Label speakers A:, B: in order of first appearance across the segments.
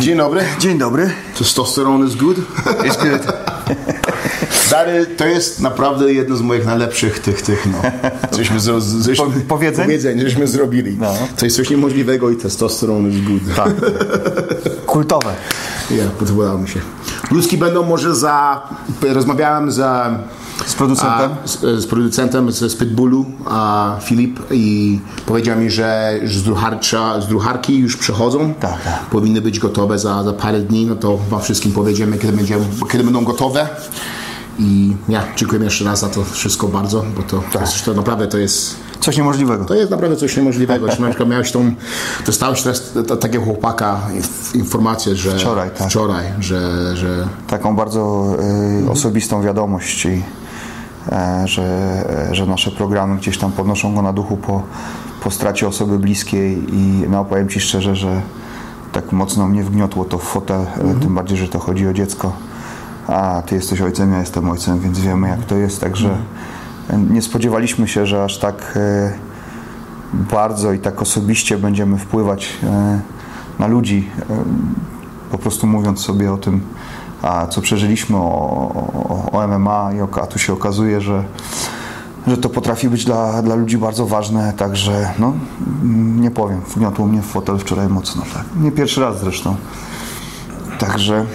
A: Dzień dobry.
B: Dzień dobry.
A: Testosterone is good.
B: Jest good.
A: Dary, to jest naprawdę jedno z moich najlepszych tych, tych, no. Cośmy zro, żeśmy,
B: Po- powiedzeń?
A: powiedzeń, żeśmy zrobili.
B: No.
A: To jest coś niemożliwego i testosteron is good.
B: Tak. Kultowe.
A: Ja, podobało mi się. Ludzki będą może za... Rozmawiałem za...
B: Z producentem?
A: A, z, z producentem z, Pitbullu, a Filip i powiedział mi, że z, drucharcza, z drucharki już przychodzą.
B: Tak, tak.
A: Powinny być gotowe za, za parę dni, no to wam wszystkim powiedziemy, kiedy, będziemy, kiedy będą gotowe. I ja dziękuję jeszcze raz za to wszystko bardzo, bo to, to, jest, to naprawdę to jest...
B: Coś niemożliwego.
A: To jest naprawdę coś niemożliwego. Jeśli na przykład miałeś tą, dostałeś teraz takiego chłopaka inf- informację, że
B: Wczoraj, tak.
A: wczoraj że, że
B: Taką bardzo y, osobistą wiadomość i e, że, e, że nasze programy gdzieś tam podnoszą go na duchu po, po stracie osoby bliskiej i no powiem Ci szczerze, że tak mocno mnie wgniotło to w fotel, e, tym bardziej, że to chodzi o dziecko. A Ty jesteś ojcem, ja jestem ojcem, więc wiemy jak to jest, także e, nie spodziewaliśmy się, że aż tak e, bardzo i tak osobiście będziemy wpływać e, na ludzi, e, po prostu mówiąc sobie o tym, a co przeżyliśmy o, o, MMA, i a tu się okazuje, że, że to potrafi być dla, dla ludzi bardzo ważne, także no, nie powiem, wgniotło mnie w fotel wczoraj mocno, tak. Nie pierwszy raz zresztą. Także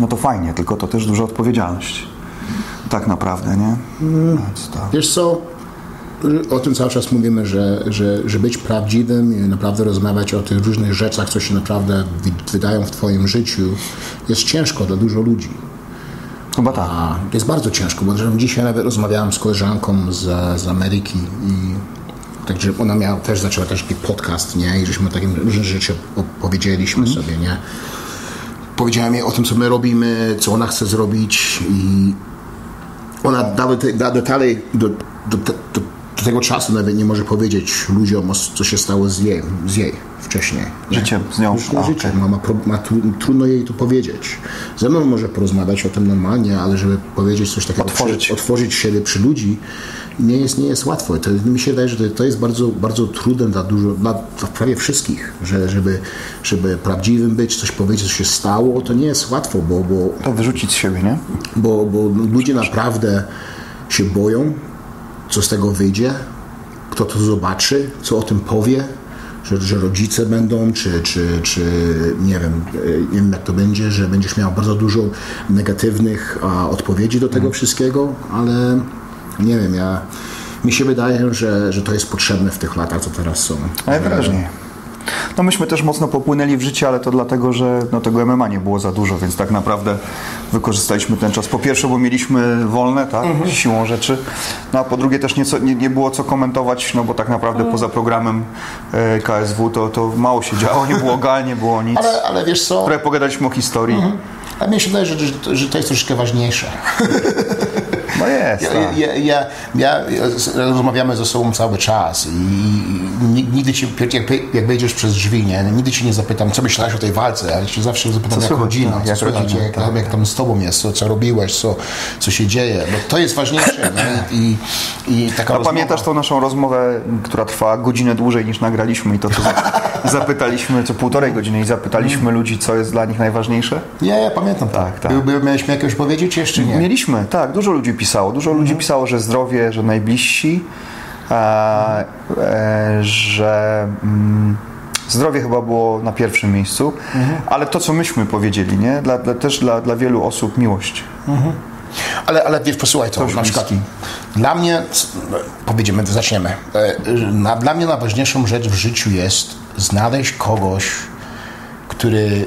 B: no to fajnie, tylko to też duża odpowiedzialność. Tak naprawdę, nie? Więc to...
A: Wiesz co, o tym cały czas mówimy, że, że, że być prawdziwym i naprawdę rozmawiać o tych różnych rzeczach, co się naprawdę wydają w Twoim życiu, jest ciężko dla dużo ludzi.
B: Chyba tak.
A: A to jest bardzo ciężko, bo dzisiaj nawet rozmawiałem z koleżanką z, z Ameryki i także ona miała, też zaczęła też taki podcast, nie? I żeśmy takie różne rzeczy powiedzieliśmy sobie, nie? Powiedziałem jej o tym, co my robimy, co ona chce zrobić i ona da, da detale do, do, do, do tego czasu nawet nie może powiedzieć ludziom, co się stało z jej, z jej wcześniej. nie?
B: Życiem z nią.
A: Już życiem.
B: okej.
A: Ma, ma, ma tru, trudno jej to powiedzieć. Ze mną może porozmawiać o tym normalnie, ale żeby powiedzieć coś takiego,
B: Otworzyć.
A: Przy, otworzyć siebie przy ludzi, nie jest, nie jest łatwo. To, mi się wydaje, że to, jest bardzo, bardzo trudne dla, dużo, dla, prawie wszystkich, że, żeby, żeby prawdziwym być, coś powiedzieć, co się stało, to nie jest łatwo, bo, bo
B: To wyrzucić z siebie, nie?
A: bo, bo ludzie naprawdę się boją, co z tego wyjdzie, kto to zobaczy, co o tym powie, że, że rodzice będą, czy, czy, czy nie wiem, e, nie wiem jak to będzie, że będziesz miał bardzo dużo negatywnych a, odpowiedzi do tego wszystkiego, ale nie wiem, ja mi się wydaje, że, że to jest potrzebne w tych latach, co teraz są.
B: Najwyraźniej. No myśmy też mocno popłynęli w życie, ale to dlatego, że no, tego MMA nie było za dużo, więc tak naprawdę wykorzystaliśmy ten czas. Po pierwsze, bo mieliśmy wolne, tak, siłą rzeczy, no a po drugie też nieco, nie, nie było co komentować, no bo tak naprawdę poza programem e, KSW to, to mało się działo, nie było gal, nie było nic.
A: Ale, ale wiesz co,
B: Trochę pogadaliśmy o historii.
A: a mi się wydaje, że, że, że to jest troszeczkę ważniejsze.
B: No jest,
A: Ja,
B: tak.
A: ja, ja, ja, rozmawiamy ze sobą cały czas i ni- nigdy ci, jak, jak wejdziesz przez drzwi, nie, nigdy ci nie zapytam, co myślałeś o tej walce, ale ci zawsze zapytam, jak
B: słychać,
A: rodzina, co
B: jak
A: jak,
B: tak.
A: jak tam z tobą jest, co, co robiłeś, co, co się dzieje, bo to jest ważniejsze nie? I, i taka rozmowa-
B: pamiętasz tą naszą rozmowę, która trwała godzinę dłużej niż nagraliśmy i to, to zapytaliśmy, co półtorej godziny i zapytaliśmy ludzi, co jest dla nich najważniejsze?
A: Nie, ja pamiętam.
B: Tak, tak.
A: By, by, miałeś mi jakieś powiedzieć, jeszcze nie?
B: Mieliśmy, tak, dużo ludzi pisało. Dużo ludzi pisało, że zdrowie, że najbliżsi, e, e, że mm, zdrowie chyba było na pierwszym miejscu, ale to, co myśmy powiedzieli, nie? Dla, dla, też dla, dla wielu osób miłość.
A: Ale, ale wiesz, posłuchaj to, na przykład dla mnie, powiedziemy, zaczniemy. E, Na, dla mnie najważniejszą rzecz w życiu jest znaleźć kogoś, który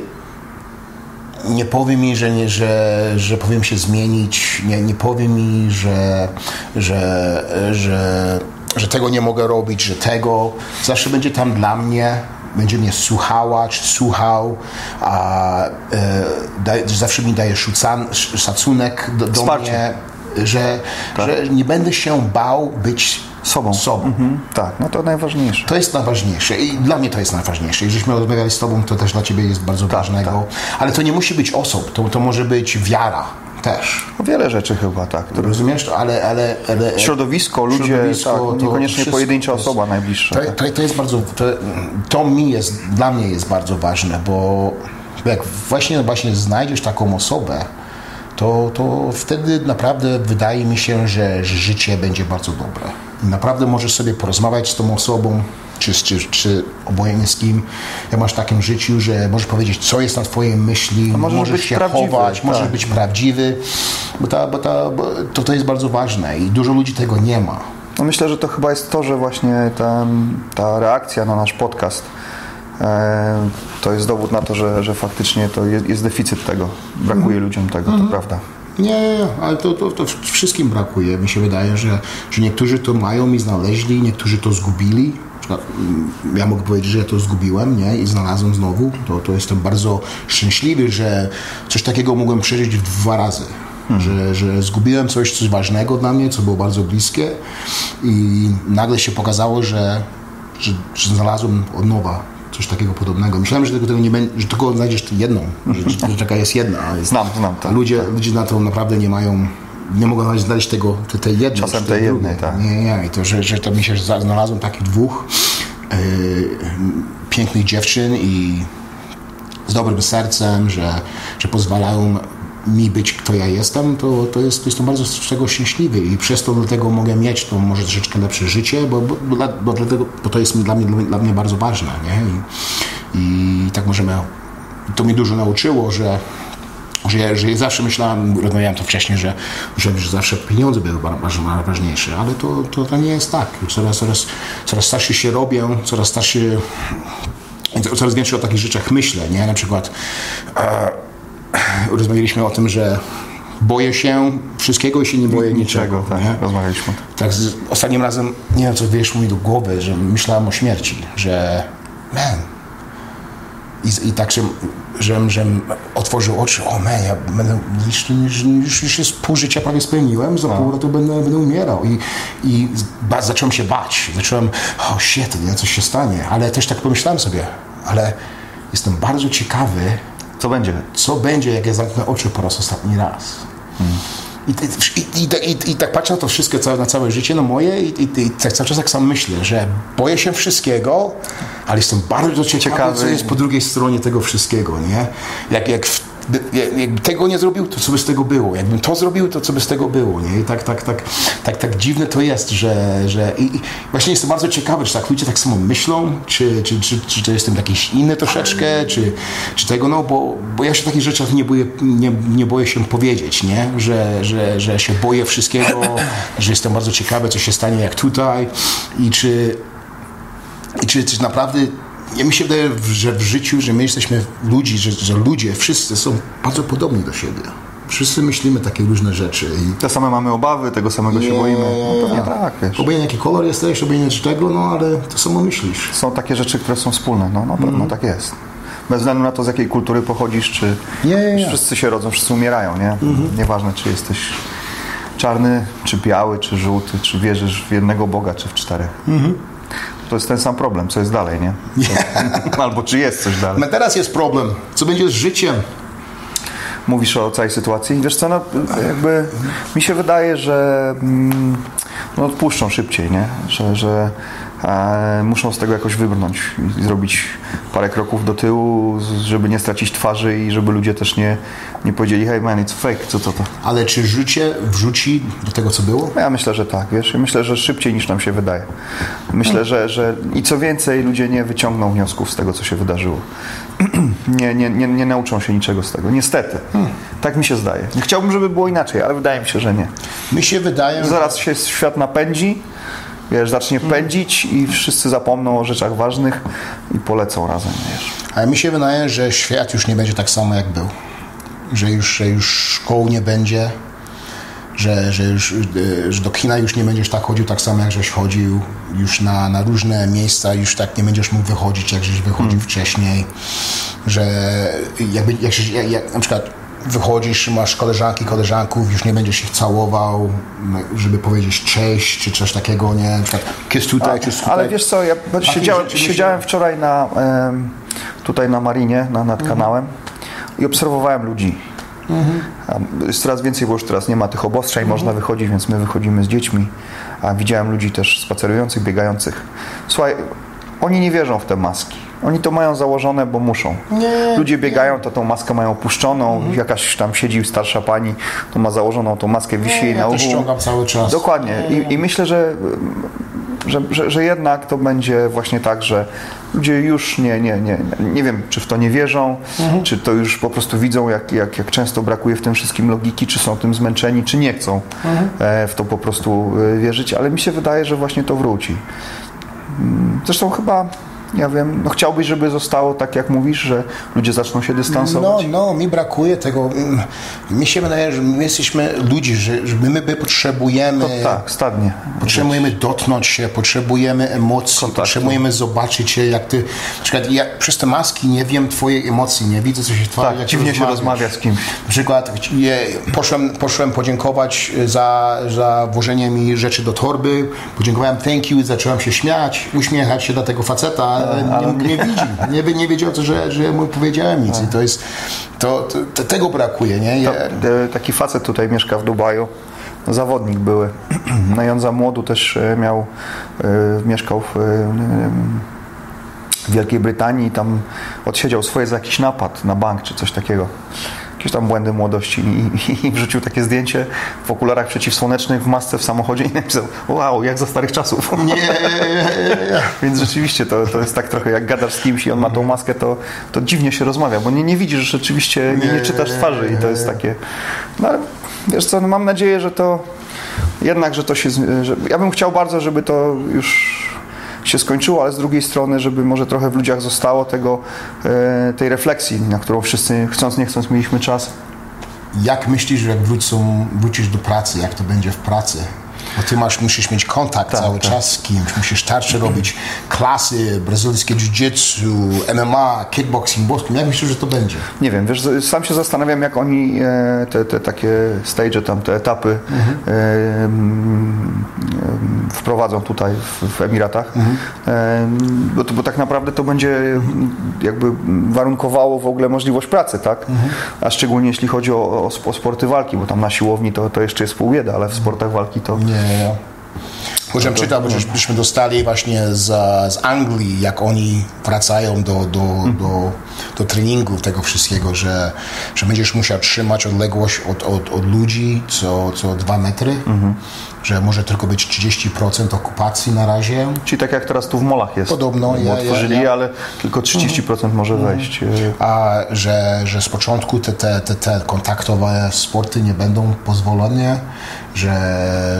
A: nie powie mi, że, nie, że, że powiem się zmienić, nie, nie powie mi, że, że, że, że tego nie mogę robić, że tego. Zawsze będzie tam dla mnie, będzie mnie słuchała czy słuchał, a e, daj, zawsze mi daje szucan, sz- szacunek do, do mnie, że, że nie będę się bał być
B: Sobą.
A: sobą.
B: Mhm, tak, no to najważniejsze.
A: To jest najważniejsze i dla mnie to jest najważniejsze. I żeśmy rozmawiali z Tobą, to też dla Ciebie jest bardzo ważnego. Ale to nie musi być osób, to, to może być wiara. też.
B: O wiele rzeczy chyba, tak. które-
A: Rozumiesz to? Ale, ale, ale
B: Środowisko, ludzie,
A: środowisko,
B: tak,
A: to
B: niekoniecznie
A: wszystko
B: pojedyncza
A: jest-
B: osoba najbliższa.
A: To,
B: tak.
A: to, jest bardzo, to, to mi jest, dla mnie jest bardzo ważne, bo jak właśnie, właśnie znajdziesz taką osobę, to, to wtedy naprawdę wydaje mi się, że życie będzie bardzo dobre. Naprawdę możesz sobie porozmawiać z tą osobą, czy, czy, czy obojętnie z kim, jak masz w takim życiu, że możesz powiedzieć, co jest na twojej myśli,
B: możesz
A: możesz
B: być
A: się
B: prawdziwy,
A: chować, możesz
B: tak.
A: być prawdziwy, bo, ta, bo, ta, bo to, to jest bardzo ważne i dużo ludzi tego nie ma.
B: No myślę, że to chyba jest to, że właśnie ta, ta reakcja na nasz podcast e, to jest dowód na to, że, że faktycznie to jest, jest deficyt tego. Brakuje ludziom tego, to prawda.
A: Nie, ale to, to, to wszystkim brakuje. Mi się wydaje, że, że niektórzy to mają i znaleźli, niektórzy to zgubili. Mm, Ja mogę powiedzieć, że ja to zgubiłem nie? i znalazłem znowu. To, to jestem bardzo szczęśliwy, że coś takiego mogłem przeżyć w dwa razy. Że, że zgubiłem coś, coś ważnego dla mnie, co było bardzo bliskie i nagle się pokazało, że, że, że znalazłem od nowa coś takiego podobnego. Myślałem, że tego, tego nie będzie, że tylko znajdziesz jedną, że, że taka jest jedna. ale
B: Znam, znam
A: a ludzie, ludzie na to naprawdę nie mają, nie mogą nawet znaleźć tego, tej, tej jednej.
B: Czasem
A: tej
B: tej jednej, tak.
A: Nie, nie, i to, że, że to mi się znalazłem takich dwóch e, pięknych dziewczyn i z dobrym sercem, że, że pozwalają mi być kto ja jestem, to, to, jest, to jestem bardzo z tego szczęśliwy i przez to dlatego mogę mieć to może troszeczkę lepsze życie, bo, bo, bo, bo, dlatego, bo to jest dla mnie, dla mnie bardzo ważne. Nie? I, I tak możemy, to mnie dużo nauczyło, że że że zawsze myślałem, rozmawiałem to wcześniej, że, że, że zawsze pieniądze były ba- bardzo najważniejsze, ale to, to, to nie jest tak. Coraz, coraz, coraz starszy się robię, coraz starszy, coraz więcej o takich rzeczach myślę, nie? Na przykład e, rozmawialiśmy o tym, że boję się wszystkiego i się nie boję niczego.
B: tak,
A: nie?
B: rozmawialiśmy.
A: Tak, z, ostatnim razem, nie wiem co wyszło mi do głowy, że myślałem o śmierci, że man, i, i tak, że, że, że otworzył oczy, o man, ja będę, już, już, już, już jest pół życia prawie spełniłem, za pół roku będę, będę umierał i, i ba, zacząłem się bać, zacząłem, o shit, nie, coś się stanie, ale też tak pomyślałem sobie, ale jestem bardzo ciekawy,
B: Co będzie?
A: co będzie, jak ja zamknę oczy po raz ostatni raz. I, i, i, i, I tak patrzę na to wszystko, całe, na całe życie, no moje i, tak cały czas tak sam myślę, że boję się wszystkiego, ale jestem bardzo ciekawy,
B: Ciekawy.
A: co jest po drugiej stronie tego wszystkiego, nie? Jak, jak, w, jakby tego nie zrobił, to co by z tego było? Jakbym to zrobił, to co by z tego było, nie? I tak, tak, tak, tak, tak dziwne to jest, że, że i, i właśnie jestem bardzo ciekawy, czy tak ludzie tak samo myślą, czy, czy, czy, czy to jestem jakiś inny troszeczkę, czy, czy tego, no bo, bo ja się takich rzeczach nie boję, nie, nie boję się powiedzieć, nie? Że, że, że się boję wszystkiego, że jestem bardzo ciekawy, co się stanie jak tutaj i czy, i czy, czy naprawdę ja mi się wydaje, że w życiu, że my jesteśmy ludzi, że, że ludzie, wszyscy są bardzo podobni do siebie. Wszyscy myślimy takie różne rzeczy i
B: Te same mamy obawy, tego samego się boimy. No pewnie tak, wiesz.
A: Obojętnie jaki kolor jesteś, obojętnie czego, no ale to samo myślisz.
B: Są takie rzeczy, które są wspólne, no na pewno tak jest. Bez względu na to, z jakiej kultury pochodzisz, czy
A: Nie, nie, nie.
B: wszyscy się rodzą, wszyscy umierają, nie? Nieważne, czy jesteś czarny, czy biały, czy żółty, czy wierzysz w jednego Boga, czy w czterech. To jest ten sam problem, co jest dalej, nie? Albo czy jest coś dalej.
A: No teraz jest problem. Co będzie z życiem?
B: Mówisz o całej sytuacji? Wiesz co, no, jakby mi się wydaje, że mm, no, odpuszczą szybciej, nie? Że, że muszą z tego jakoś wybrnąć i zrobić parę kroków do tyłu, żeby nie stracić twarzy i żeby ludzie też nie, nie powiedzieli hey man, it's fake, co to to?
A: Ale czy życie wrzuci do tego, co było?
B: Ja myślę, że tak, wiesz, myślę, że szybciej niż nam się wydaje. Myślę, że, że i co więcej, ludzie nie wyciągną wniosków z tego, co się wydarzyło. nie, nie, nie, nie nauczą się niczego z tego, niestety. Tak mi się zdaje. Chciałbym, żeby było inaczej, ale wydaje mi się, że nie.
A: Mi się wydaje, że
B: Zaraz się świat napędzi, wiesz, zacznie pędzić i wszyscy zapomną o rzeczach ważnych i polecą razem, wiesz.
A: Ale mi się wydaje, że świat już nie będzie tak samo jak był. Że już, że już szkół nie będzie, że, że, już, e, że do kina już nie będziesz tak chodził tak samo jak żeś chodził, już na, na różne miejsca już tak nie będziesz mógł wychodzić jak żeś wychodził wcześniej, że jakby, jak, jak, jak na przykład wychodzisz, masz koleżanki, koleżanków, już nie będziesz ich całował, żeby powiedzieć cześć, czy coś takiego, nie? Na przykład kiss tutaj, czy tutaj.
B: Ale wiesz co, ja siedziałem,
A: rzeczy myślę-
B: siedziałem wczoraj na, tutaj na Marinie, na, nad
A: Mhm.
B: kanałem i obserwowałem ludzi. A Jest coraz więcej, bo już teraz nie ma tych obostrzeń, można wychodzić, więc my wychodzimy z dziećmi. A widziałem ludzi też spacerujących, biegających. Słuchaj, oni nie wierzą w te maski. Oni to mają założone, bo muszą.
A: Nie,
B: Ludzie biegają, to tą maskę mają opuszczoną,
A: Mhm.
B: jakaś tam siedzi starsza pani, to ma założoną tą maskę, wisi jej
A: ja
B: na
A: też
B: uchu.
A: ściągam cały czas.
B: Dokładnie. I, I myślę, że, że, że, że jednak to będzie właśnie tak, że ludzie już nie, nie, nie, nie wiem, czy w to nie wierzą,
A: Mhm.
B: czy to już po prostu widzą, jak, jak, jak często brakuje w tym wszystkim logiki, czy są tym zmęczeni, czy nie chcą
A: Mhm.
B: e, w to po prostu e, wierzyć, ale mi się wydaje, że właśnie to wróci. Mm, Zresztą chyba, ja wiem, no chciałbyś, żeby zostało tak, jak mówisz, że ludzie zaczną się
A: No,
B: dystansować.
A: no, mi brakuje tego. Mi się wydaje, że my jesteśmy ludzi, że, że my, my potrzebujemy.
B: To tak, stadnie.
A: Potrzebujemy dotknąć się, potrzebujemy emocji,
B: Kontaktu.
A: potrzebujemy zobaczyć się, jak ty. Na przykład ja przez te maski nie wiem twojej emocji, nie widzę, co się twarzy.
B: Tak, dziwnie się rozmawia z kimś.
A: Na przykład je, poszłem, poszłem podziękować za, za włożenie mi rzeczy do torby, podziękowałem thank you, zacząłem się śmiać, uśmiechać się do tego faceta, ale nie, nie widzi, nie, nie wiedział, co, że, że mu powiedziałem nic i to jest, to, to, tego brakuje, nie? Ja,
B: E, Taki facet tutaj mieszka w Dubaju, zawodnik były. No i on za młodu też e, miał, e, mieszkał w, w Wielkiej Brytanii i tam odsiedział swoje za jakiś napad na bank czy coś takiego. Jakieś tam błędy młodości i, i, i wrzucił takie zdjęcie w okularach przeciwsłonecznych, w masce w samochodzie i napisał wow, jak za starych czasów.
A: nie,
B: Więc rzeczywiście to, to jest tak trochę jak gadasz z kimś i on ma tą maskę, to, to dziwnie się rozmawia, bo nie, nie widzisz rzeczywiście, nie, nie czytasz twarzy i to jest takie... No ale wiesz co, no mam nadzieję, że to jednak, że to się... Że, ja bym chciał bardzo, żeby to już się skończyło, ale z drugiej strony, żeby może trochę w ludziach zostało tego, e, tej refleksji, na którą wszyscy chcąc nie chcąc mieliśmy czas.
A: jak myślisz, że jak wrócą, wrócisz do pracy, jak to będzie w pracy? Bo ty masz, musisz mieć kontakt cały czas z kimś, musisz tarcze robić, klasy, brazylijskie jiu-jitsu, MMA, kickboxing, boskim. Jak myślisz, że to będzie?
B: Nie wiem, wiesz, sam się zastanawiam, jak oni e, te, te takie stage, tam te etapy mm, wprowadzą tutaj w, w Emiratach. Bo, to, bo tak naprawdę to będzie mm, jakby warunkowało w ogóle możliwość pracy, tak? A szczególnie jeśli chodzi o, o, o sporty walki, bo tam na siłowni to, to jeszcze jest pół bieda, ale w sportach walki to...
A: Nie, Bo żem czytał, bo żeś- żeśmy dostali właśnie z, z Anglii, jak oni wracają do, do, do, do treningu tego wszystkiego, że, że będziesz musiał trzymać odległość od, od, od ludzi co, co dwa metry, że może tylko być 30% okupacji na razie.
B: Czyli tak jak teraz tu w molach jest.
A: Podobno, ja- ja-
B: otworzyli,
A: ja-
B: ale tylko 30% może wejść. E,
A: a że, że z początku te, te, te, te kontaktowe sporty nie będą pozwolone, że,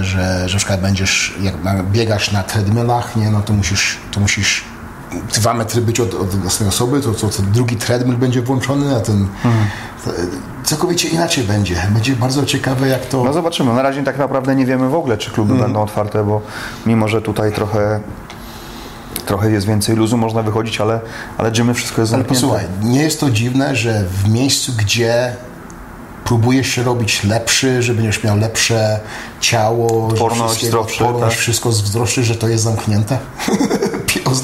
A: że, że na przykład będziesz, jak biegasz na treadmillach, nie, no to musisz, to musisz dwa metry być od, od własnej osoby, to, to, to drugi treadmill będzie włączony, a ten to, całkowicie inaczej będzie. Będzie bardzo ciekawe, jak to...
B: No zobaczymy. Na razie tak naprawdę nie wiemy w ogóle, czy kluby
A: Mm.
B: będą otwarte, bo mimo, że tutaj trochę, trochę jest więcej luzu, można wychodzić, ale, ale gymy wszystko jest
A: Ale
B: zamknięte.
A: posłuchaj, nie jest to dziwne, że w miejscu, gdzie próbujesz się robić lepszy, że będziesz miał lepsze ciało, że
B: Odporność,
A: wszystkiego-
B: zdrowszy,
A: odporność,
B: tak.
A: wszystko że to jest zamknięte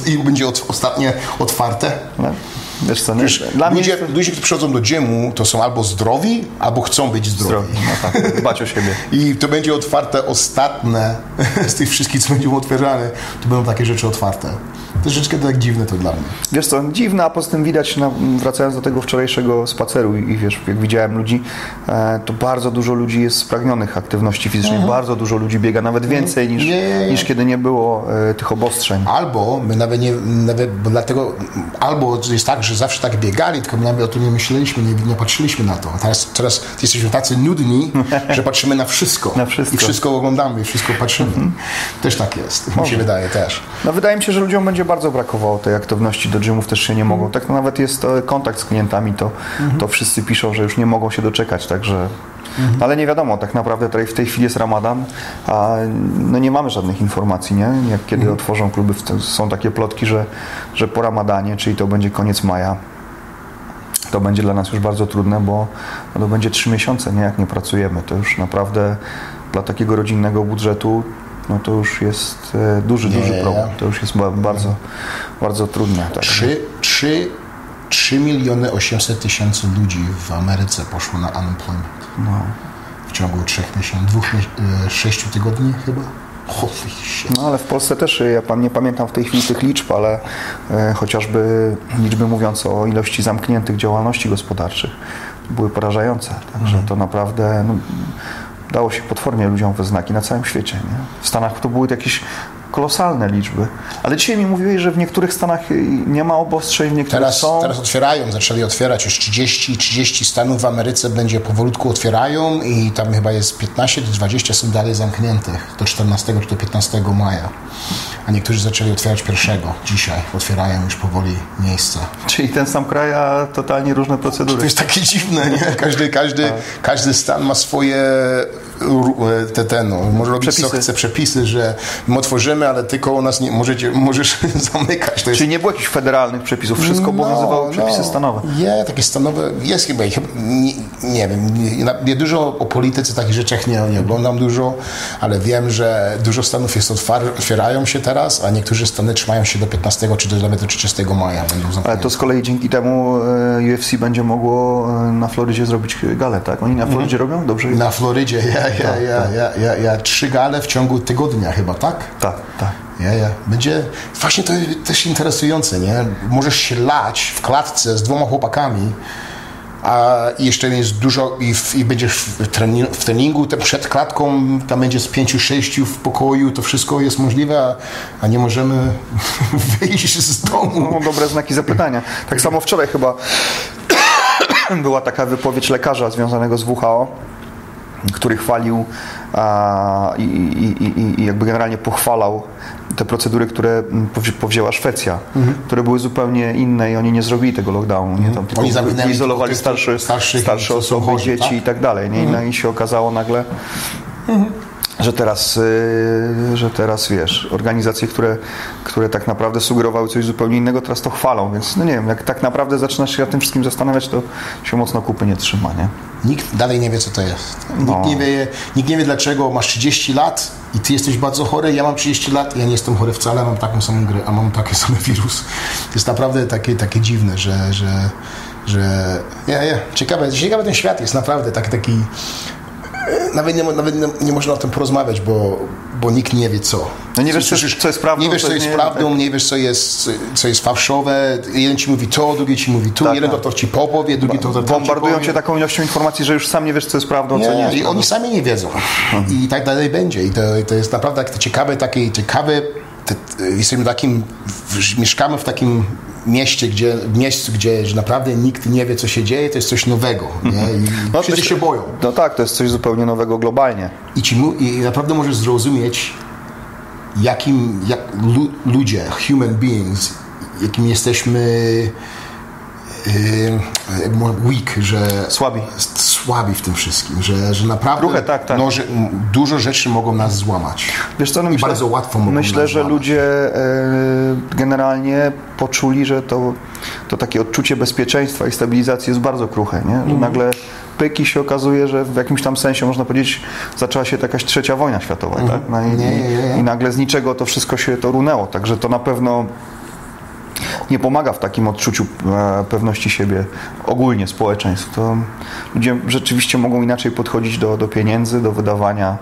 A: i będzie od, ostatnie otwarte.
B: No, wiesz co?
A: Wiesz,
B: dla mnie
A: ludzie,
B: to
A: ludzie, którzy przychodzą do gymu, to są albo zdrowi, albo chcą być zdrowi.
B: zdrowie. No tak, dbać o siebie.
A: I to będzie otwarte ostatnie z tych wszystkich, co będą otwierane, to będą takie rzeczy otwarte. To troszeczkę tak dziwne to dla mnie.
B: Wiesz co, dziwne, a poza tym widać, na, wracając do tego wczorajszego spaceru i, i wiesz, jak widziałem ludzi, e, to bardzo dużo ludzi jest spragnionych aktywności fizycznej, bardzo dużo ludzi biega, nawet więcej niż,
A: Nie,
B: niż kiedy nie było e, tych obostrzeń.
A: Albo my nawet nie, nawet, bo dlatego, albo jest tak, że zawsze tak biegali, tylko my nawet o tym nie myśleliśmy, nie, nie patrzyliśmy na to. A teraz, teraz jesteśmy tacy nudni, że patrzymy na wszystko.
B: Na wszystko.
A: I wszystko oglądamy, i wszystko patrzymy. Też tak jest, mi się wydaje też.
B: No wydaje mi się, że ludziom będzie bardzo brakowało tej aktywności do gymów, też się nie mogą. Tak no, nawet jest e, kontakt z klientami, to, to wszyscy piszą, że już nie mogą się doczekać, także... Ale nie wiadomo, tak naprawdę tutaj w tej chwili jest ramadan, a no nie mamy żadnych informacji, nie? Jak kiedy otworzą kluby, są takie plotki, że, że po ramadanie, czyli to będzie koniec maja, to będzie dla nas już bardzo trudne, bo to będzie trzy miesiące, nie? Jak nie pracujemy, to już naprawdę dla takiego rodzinnego budżetu no to już jest e, duży, duży
A: Nie.
B: problem. To już jest ba- bardzo, bardzo trudne. Tak.
A: Trzy, trzy, 3 miliony 800 tysięcy ludzi w Ameryce poszło na unemployment.
B: No.
A: W ciągu trzech miesięcy, dwóch, mie- e, sześciu tygodni chyba.
B: No ale w Polsce też, ja pan- nie pamiętam w tej chwili tych liczb, ale e, chociażby liczby mówiące o ilości zamkniętych działalności gospodarczych były porażające. Także to naprawdę no, dało się potwornie ludziom we znaki na całym świecie. Nie? W Stanach to były jakieś kolosalne liczby. Ale dzisiaj mi mówiłeś, że w niektórych Stanach y, nie ma obostrzeń, w niektórych
A: Teraz,
B: są.
A: teraz otwierają, zaczęli otwierać. Już 30, 30 stanów w Ameryce będzie powolutku otwierają i tam chyba jest 15 czy 20 są dalej zamkniętych do 14 czy do 15 maja. A niektórzy zaczęli otwierać pierwszego. Dzisiaj otwierają już powoli miejsca.
B: Czyli ten sam kraj, a totalnie różne procedury.
A: To jest takie dziwne, nie? Każdy, każdy,
B: Tak.
A: każdy stan ma swoje te, te, no, może robić co
B: Przepisy.
A: chce, przepisy, że my otworzymy, ale tylko u nas nie możecie, możesz zamykać. Jest
B: Czyli nie było jakichś federalnych przepisów, wszystko obowiązywały przepisy stanowe.
A: Nie, takie stanowe, jest chyba, chyba nie, nie wiem, nie, nie dużo o polityce, takich rzeczach nie, nie oglądam dużo, ale wiem, że dużo stanów jest otwar, otwierają się teraz, a niektóre stany trzymają się do 15 czy do, nawet do 30 maja
B: Ale to z kolei dzięki temu e, UFC będzie mogło e, na Florydzie zrobić galę, tak? Oni na Florydzie robią? Dobrze?
A: Na Florydzie, ja, ja, ja, ja, ja, ja, trzy gale w ciągu tygodnia chyba, tak?
B: Tak, tak.
A: Ja, ja. Będzie właśnie to też interesujące, nie? Możesz się lać w klatce z dwoma chłopakami, a jeszcze jest dużo i, w, i będziesz w, treni, w treningu, przed klatką tam będzie z pięciu, sześciu w pokoju, to wszystko jest możliwe, a, a nie możemy wyjść z domu.
B: No, dobre znaki zapytania. Tak samo wczoraj chyba była taka wypowiedź lekarza związanego z WHO, który chwalił a, i, i, i, jakby generalnie pochwalał te procedury, które powzi- powzięła Szwecja, które były zupełnie inne i oni nie zrobili tego lockdownu. Nie? Tam tylko
A: Oni zamknęli
B: izolowali starszy,
A: starszych,
B: starsze osoby,
A: chorzy,
B: dzieci
A: tak?
B: i tak dalej. Nie? No, I się okazało nagle, że teraz, y, że teraz wiesz, organizacje, które, które tak naprawdę sugerowały coś zupełnie innego, teraz to chwalą, więc no nie wiem, jak tak naprawdę zaczynasz się nad tym wszystkim zastanawiać, to się mocno kupy nie trzyma, nie?
A: Nikt dalej nie wie, co to jest.
B: No.
A: Nikt, nie wie, nikt nie wie, dlaczego masz 30 lat i ty jesteś bardzo chory, ja mam 30 lat i ja nie jestem chory wcale, mam taką samą grę, a mam taki sam wirus. To jest naprawdę takie, takie dziwne, że... że że ja, ja, ciekawe, ciekawy ten świat jest naprawdę taki, taki nawet, nie, nawet nie, nie można o tym porozmawiać, bo, bo nikt nie wie co.
B: No nie wiesz, co-
A: Słyszysz-
B: co jest prawdą,
A: Nie wiesz,
B: co jest nie-
A: prawdą, nie wiesz, co jest, co jest fałszowe. Jeden ci mówi to, drugi ci mówi tu,
B: Tak,
A: jeden
B: tak.
A: doktor ci popowie, drugi to
B: Bombardują cię taką ilością informacji, że już sam nie wiesz, co jest prawdą, co nie
A: nie,
B: jest.
A: i oni sami nie wiedzą. I tak dalej będzie. I to, to jest naprawdę ciekawe, takie ciekawe. Te, jesteśmy takim, w, mieszkamy w takim mieście, gdzie, w miejscu, gdzie naprawdę nikt nie wie, co się dzieje, to jest coś nowego. Nie? I
B: No,
A: wszyscy się boją.
B: No tak, to jest coś zupełnie nowego globalnie.
A: I, ci, mu- I naprawdę możesz zrozumieć, jakim jak lu, ludzie, human beings, jakim jesteśmy yy, weak, że
B: Słabi.
A: słabi w tym wszystkim, że, że naprawdę
B: Trochę tak, tak.
A: No, że, dużo rzeczy mogą nas złamać.
B: Wiesz co, no
A: I
B: myślę,
A: bardzo łatwo mogą
B: Myślę,
A: nas
B: że
A: złamać.
B: ludzie e, generalnie poczuli, że to, to takie odczucie bezpieczeństwa i stabilizacji jest bardzo kruche, nie? Że nagle pyki się okazuje, że w jakimś tam sensie, można powiedzieć, zaczęła się jakaś trzecia wojna światowa, tak? No i.
A: Nie, nie, nie.
B: I nagle z niczego to wszystko się to runęło, także to na pewno nie pomaga w takim odczuciu e, pewności siebie ogólnie społeczeństw. To ludzie rzeczywiście mogą inaczej podchodzić do, do pieniędzy, do wydawania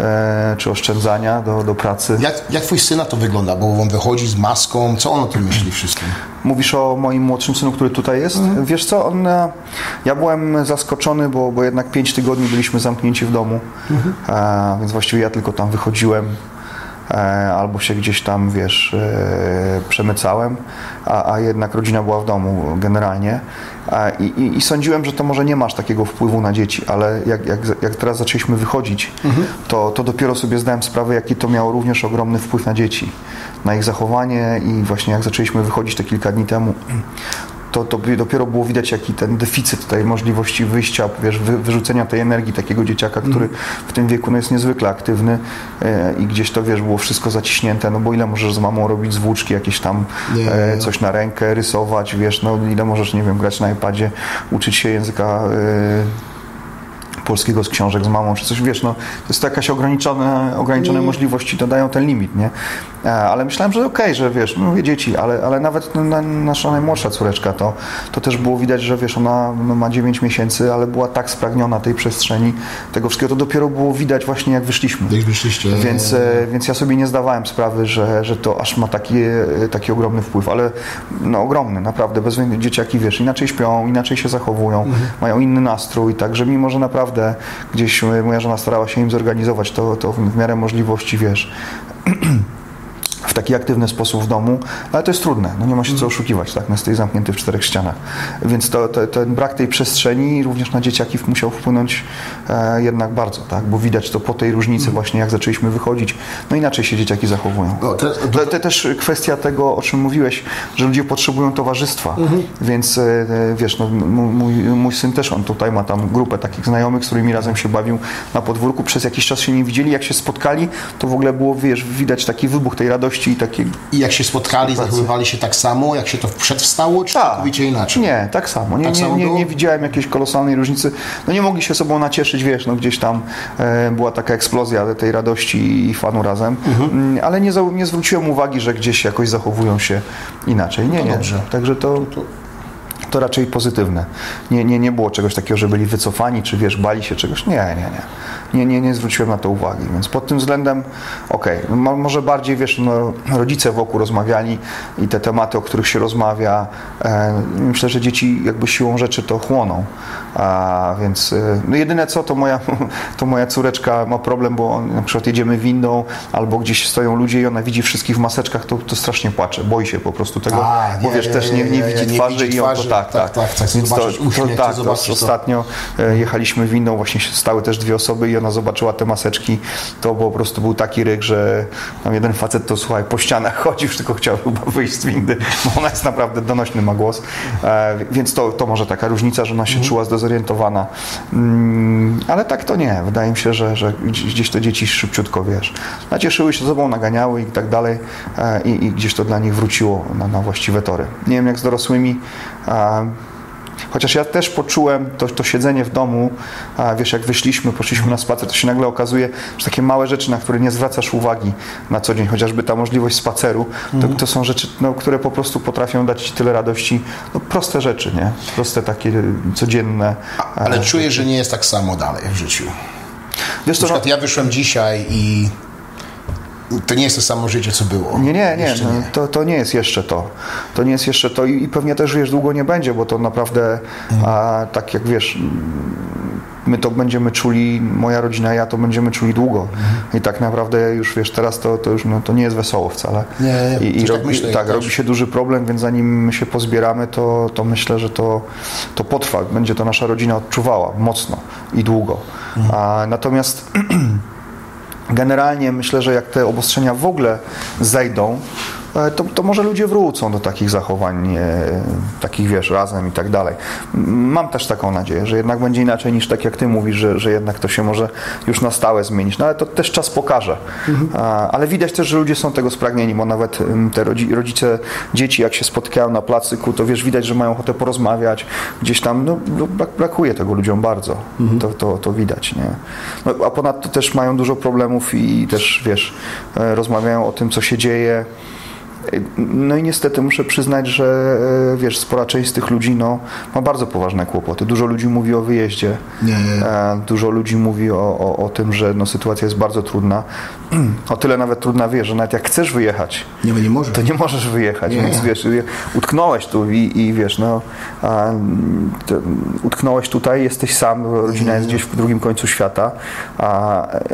B: e, czy oszczędzania, do, do pracy.
A: Jak, jak twój syn na to wygląda? Bo on wychodzi z maską, co on o tym myśli wszystkim?
B: Mówisz o moim młodszym synu, który tutaj jest? Wiesz co, on, e, ja byłem zaskoczony, bo, bo jednak pięć tygodni byliśmy zamknięci w domu, e, więc właściwie ja tylko tam wychodziłem albo się gdzieś tam, wiesz, e, przemycałem, a, a jednak rodzina była w domu generalnie. E, i, i, I sądziłem, że to może nie masz takiego wpływu na dzieci, ale jak, jak, jak teraz zaczęliśmy wychodzić, to, to dopiero sobie zdałem sprawę, jaki to miało również ogromny wpływ na dzieci, na ich zachowanie i właśnie jak zaczęliśmy wychodzić te kilka dni temu, to, to dopiero było widać, jaki ten deficyt tej możliwości wyjścia, wiesz, wy, wyrzucenia tej energii takiego dzieciaka, który w tym wieku no, jest niezwykle aktywny e, i gdzieś to, wiesz, było wszystko zaciśnięte, no bo ile możesz z mamą robić zwłóczki, jakieś tam e, coś na rękę, rysować, wiesz, no ile możesz, nie wiem, grać na iPadzie, uczyć się języka e, polskiego z książek z mamą, czy coś, wiesz, no, to jest to jakaś ograniczone, ograniczone
A: Nie.
B: możliwości, to dają ten limit, nie? E, Ale myślałem, że okej, że wiesz, no, mówię dzieci, ale, ale nawet no, na- nasza najmłodsza córeczka, to, to też było widać, że wiesz, ona no, ma 9 miesięcy, ale była tak spragniona tej przestrzeni, tego wszystkiego, to dopiero było widać właśnie jak wyszliśmy.
A: Jak wyszliście.
B: Więc, e, więc ja sobie nie zdawałem sprawy, że, że to aż ma taki, e, taki ogromny wpływ, ale no ogromny, naprawdę. Bez dzieciaki, wiesz, inaczej śpią, inaczej się zachowują, mają inny nastrój, także mimo, że naprawdę gdzieś e, moja żona starała się im zorganizować to, to w miarę możliwości, wiesz, w taki aktywny sposób w domu, ale to jest trudne, no nie ma się co oszukiwać, tak, nas tutaj zamknięty w czterech ścianach. Więc to, to, ten brak tej przestrzeni również na dzieciaki musiał wpłynąć jednak bardzo, tak, bo widać to po tej różnicy właśnie, jak zaczęliśmy wychodzić, no inaczej się dzieciaki zachowują.
A: No, to-
B: też kwestia tego, o czym mówiłeś, że ludzie potrzebują towarzystwa, więc e, e, wiesz, no, mój, mój syn też, on tutaj ma tam grupę takich znajomych, z którymi razem się bawił na podwórku, przez jakiś czas się nie widzieli, jak się spotkali, to w ogóle było, wiesz, widać taki wybuch tej radości i takie...
A: I jak się spotkali, zachowywali się tak samo, jak się to przedwstało, czy
B: Tak.
A: całkowicie inaczej?
B: Nie, tak samo. Nie,
A: Tak
B: nie,
A: samo
B: nie,
A: było?
B: nie widziałem jakiejś kolosalnej różnicy. No nie mogli się sobą nacieszyć, wiesz, no gdzieś tam e, była taka eksplozja tej radości i fanu razem,
A: Mhm.
B: Mm, ale nie, nie zwróciłem uwagi, że gdzieś jakoś zachowują się inaczej. Nie, nie.
A: dobrze.
B: Także to, to raczej pozytywne. Nie, nie, nie było czegoś takiego, że byli wycofani, czy wiesz, bali się czegoś. Nie, nie, nie. Nie, nie, nie zwróciłem na to uwagi, więc pod tym względem okej. No, mo- może bardziej, wiesz, no, rodzice wokół rozmawiali i te tematy, o których się rozmawia, e, myślę, że dzieci jakby siłą rzeczy to chłoną. A, więc e, no jedyne co, to moja, to moja córeczka ma problem, bo on, na przykład jedziemy windą albo gdzieś stoją ludzie i ona widzi wszystkich w maseczkach, to, to strasznie płacze. Boi się po prostu tego,
A: A,
B: bo
A: nie,
B: wiesz,
A: nie,
B: też nie,
A: nie,
B: widzi twarzy i on to tak,
A: Tak,
B: tak.
A: tak, tak.
B: To, to, tak, to ostatnio e, jechaliśmy windą, właśnie stały też dwie osoby i ona zobaczyła te maseczki, to po prostu był taki ryk, że tam jeden facet to słuchaj, po ścianach chodzi, już tylko chciał chyba wyjść z windy, bo ona jest naprawdę donośny ma głos, e, więc to, to może taka różnica, że ona się czuła zdezorientowana, mm, ale tak to nie, wydaje mi się, że, że gdzieś gdzieś to dzieci szybciutko, wiesz, nacieszyły się sobą, naganiały i tak dalej e, i, i gdzieś to dla nich wróciło na, na właściwe tory. Nie wiem jak z dorosłymi, e, Chociaż ja też poczułem to, to siedzenie w domu, a wiesz, jak wyszliśmy, poszliśmy na spacer, to się nagle okazuje, że takie małe rzeczy, na które nie zwracasz uwagi na co dzień, chociażby ta możliwość spaceru, to, to są rzeczy, no, które po prostu potrafią dać ci tyle radości. No, proste rzeczy, nie? Proste takie codzienne.
A: Ale
B: e,
A: czuję, że nie jest tak samo dalej w życiu.
B: Wiesz
A: Na
B: co, no,
A: przykład ja wyszłem dzisiaj i to nie jest to samo życie, co było.
B: Nie, nie, nie, no, To, to nie jest jeszcze to. To nie jest jeszcze to i, i pewnie też wiesz, długo nie będzie, bo to naprawdę a, tak jak wiesz, my to będziemy czuli, moja rodzina, ja to będziemy czuli długo. I tak naprawdę już wiesz, teraz to, to już no, to nie jest wesoło wcale.
A: Nie, nie,
B: I, i
A: tak
B: robi,
A: myślę, ja
B: tak, robi się duży problem, więc zanim my się pozbieramy, to, to myślę, że to, to potrwa. Będzie to nasza rodzina odczuwała mocno i długo. A, natomiast Generalnie myślę, że jak te obostrzenia w ogóle zejdą, to, to może ludzie wrócą do takich zachowań, e, takich wiesz, razem i tak dalej. Mam też taką nadzieję, że jednak będzie inaczej niż tak jak ty mówisz, że, że jednak to się może już na stałe zmienić. No ale to też czas pokaże. A, Ale widać też, że ludzie są tego spragnieni, bo nawet te rodzi, rodzice dzieci, jak się spotykają na placyku, to wiesz, widać, że mają ochotę porozmawiać. Gdzieś tam, no, no brak, brakuje tego ludziom bardzo. To, to, to widać, nie? No, a ponadto też mają dużo problemów i też, wiesz, e, rozmawiają o tym, co się dzieje. No i niestety muszę przyznać, że e, wiesz, spora część z tych ludzi no, ma bardzo poważne kłopoty. Dużo ludzi mówi o wyjeździe,
A: Nie, nie.
B: E, dużo ludzi mówi o, o, o tym, że no, sytuacja jest bardzo trudna. O tyle nawet trudna, wiesz, że nawet jak chcesz wyjechać,
A: Nie, nie może.
B: to nie możesz wyjechać,
A: Nie.
B: więc wiesz, utknąłeś tu i, i wiesz, no, to, utknąłeś tutaj, jesteś sam, rodzina jest gdzieś w drugim końcu świata, a, e,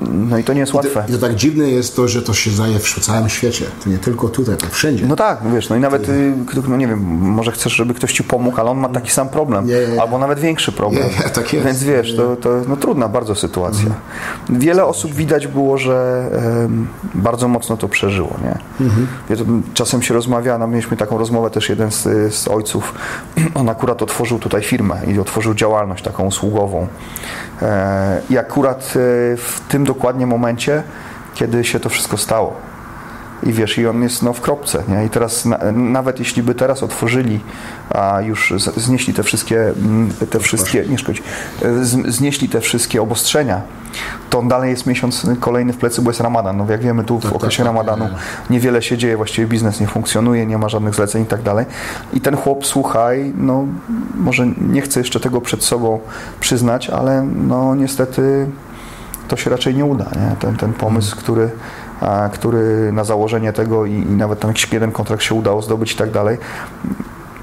B: no i to nie jest łatwe.
A: I to tak dziwne jest to, że to się dzieje w całym świecie. To nie tylko tutaj, to wszędzie.
B: No tak, wiesz, no i nawet, y, no nie wiem, może chcesz, żeby ktoś ci pomógł, ale on ma taki sam problem,
A: Nie, nie, nie.
B: albo nawet większy problem.
A: Tak jest.
B: Więc wiesz, to, to no, trudna bardzo sytuacja. Wiele osób widać było, że em, bardzo mocno to przeżyło, nie? To, czasem się rozmawia, no mieliśmy taką rozmowę też jeden z, z ojców, on akurat otworzył tutaj firmę i otworzył działalność taką usługową. E, I akurat e, w tym dokładnie momencie, kiedy się to wszystko stało. I wiesz, i on jest no, w kropce, nie? I teraz na, nawet jeśli by teraz otworzyli, a już z, znieśli te wszystkie, mm, te wszystkie, nie szkodzi, z, znieśli te wszystkie obostrzenia, to on dalej jest miesiąc kolejny w plecy, bo jest ramadan. No jak wiemy, tu w
A: tak,
B: okresie
A: tak,
B: ramadanu
A: nie, nie.
B: niewiele się dzieje, właściwie biznes nie funkcjonuje, nie ma żadnych zleceń i tak dalej. I ten chłop, słuchaj, no może nie chcę jeszcze tego przed sobą przyznać, ale no niestety to się raczej nie uda. Nie? Ten, ten pomysł, który, który na założenie tego i, i nawet tam jakiś jeden kontrakt się udało zdobyć i tak dalej,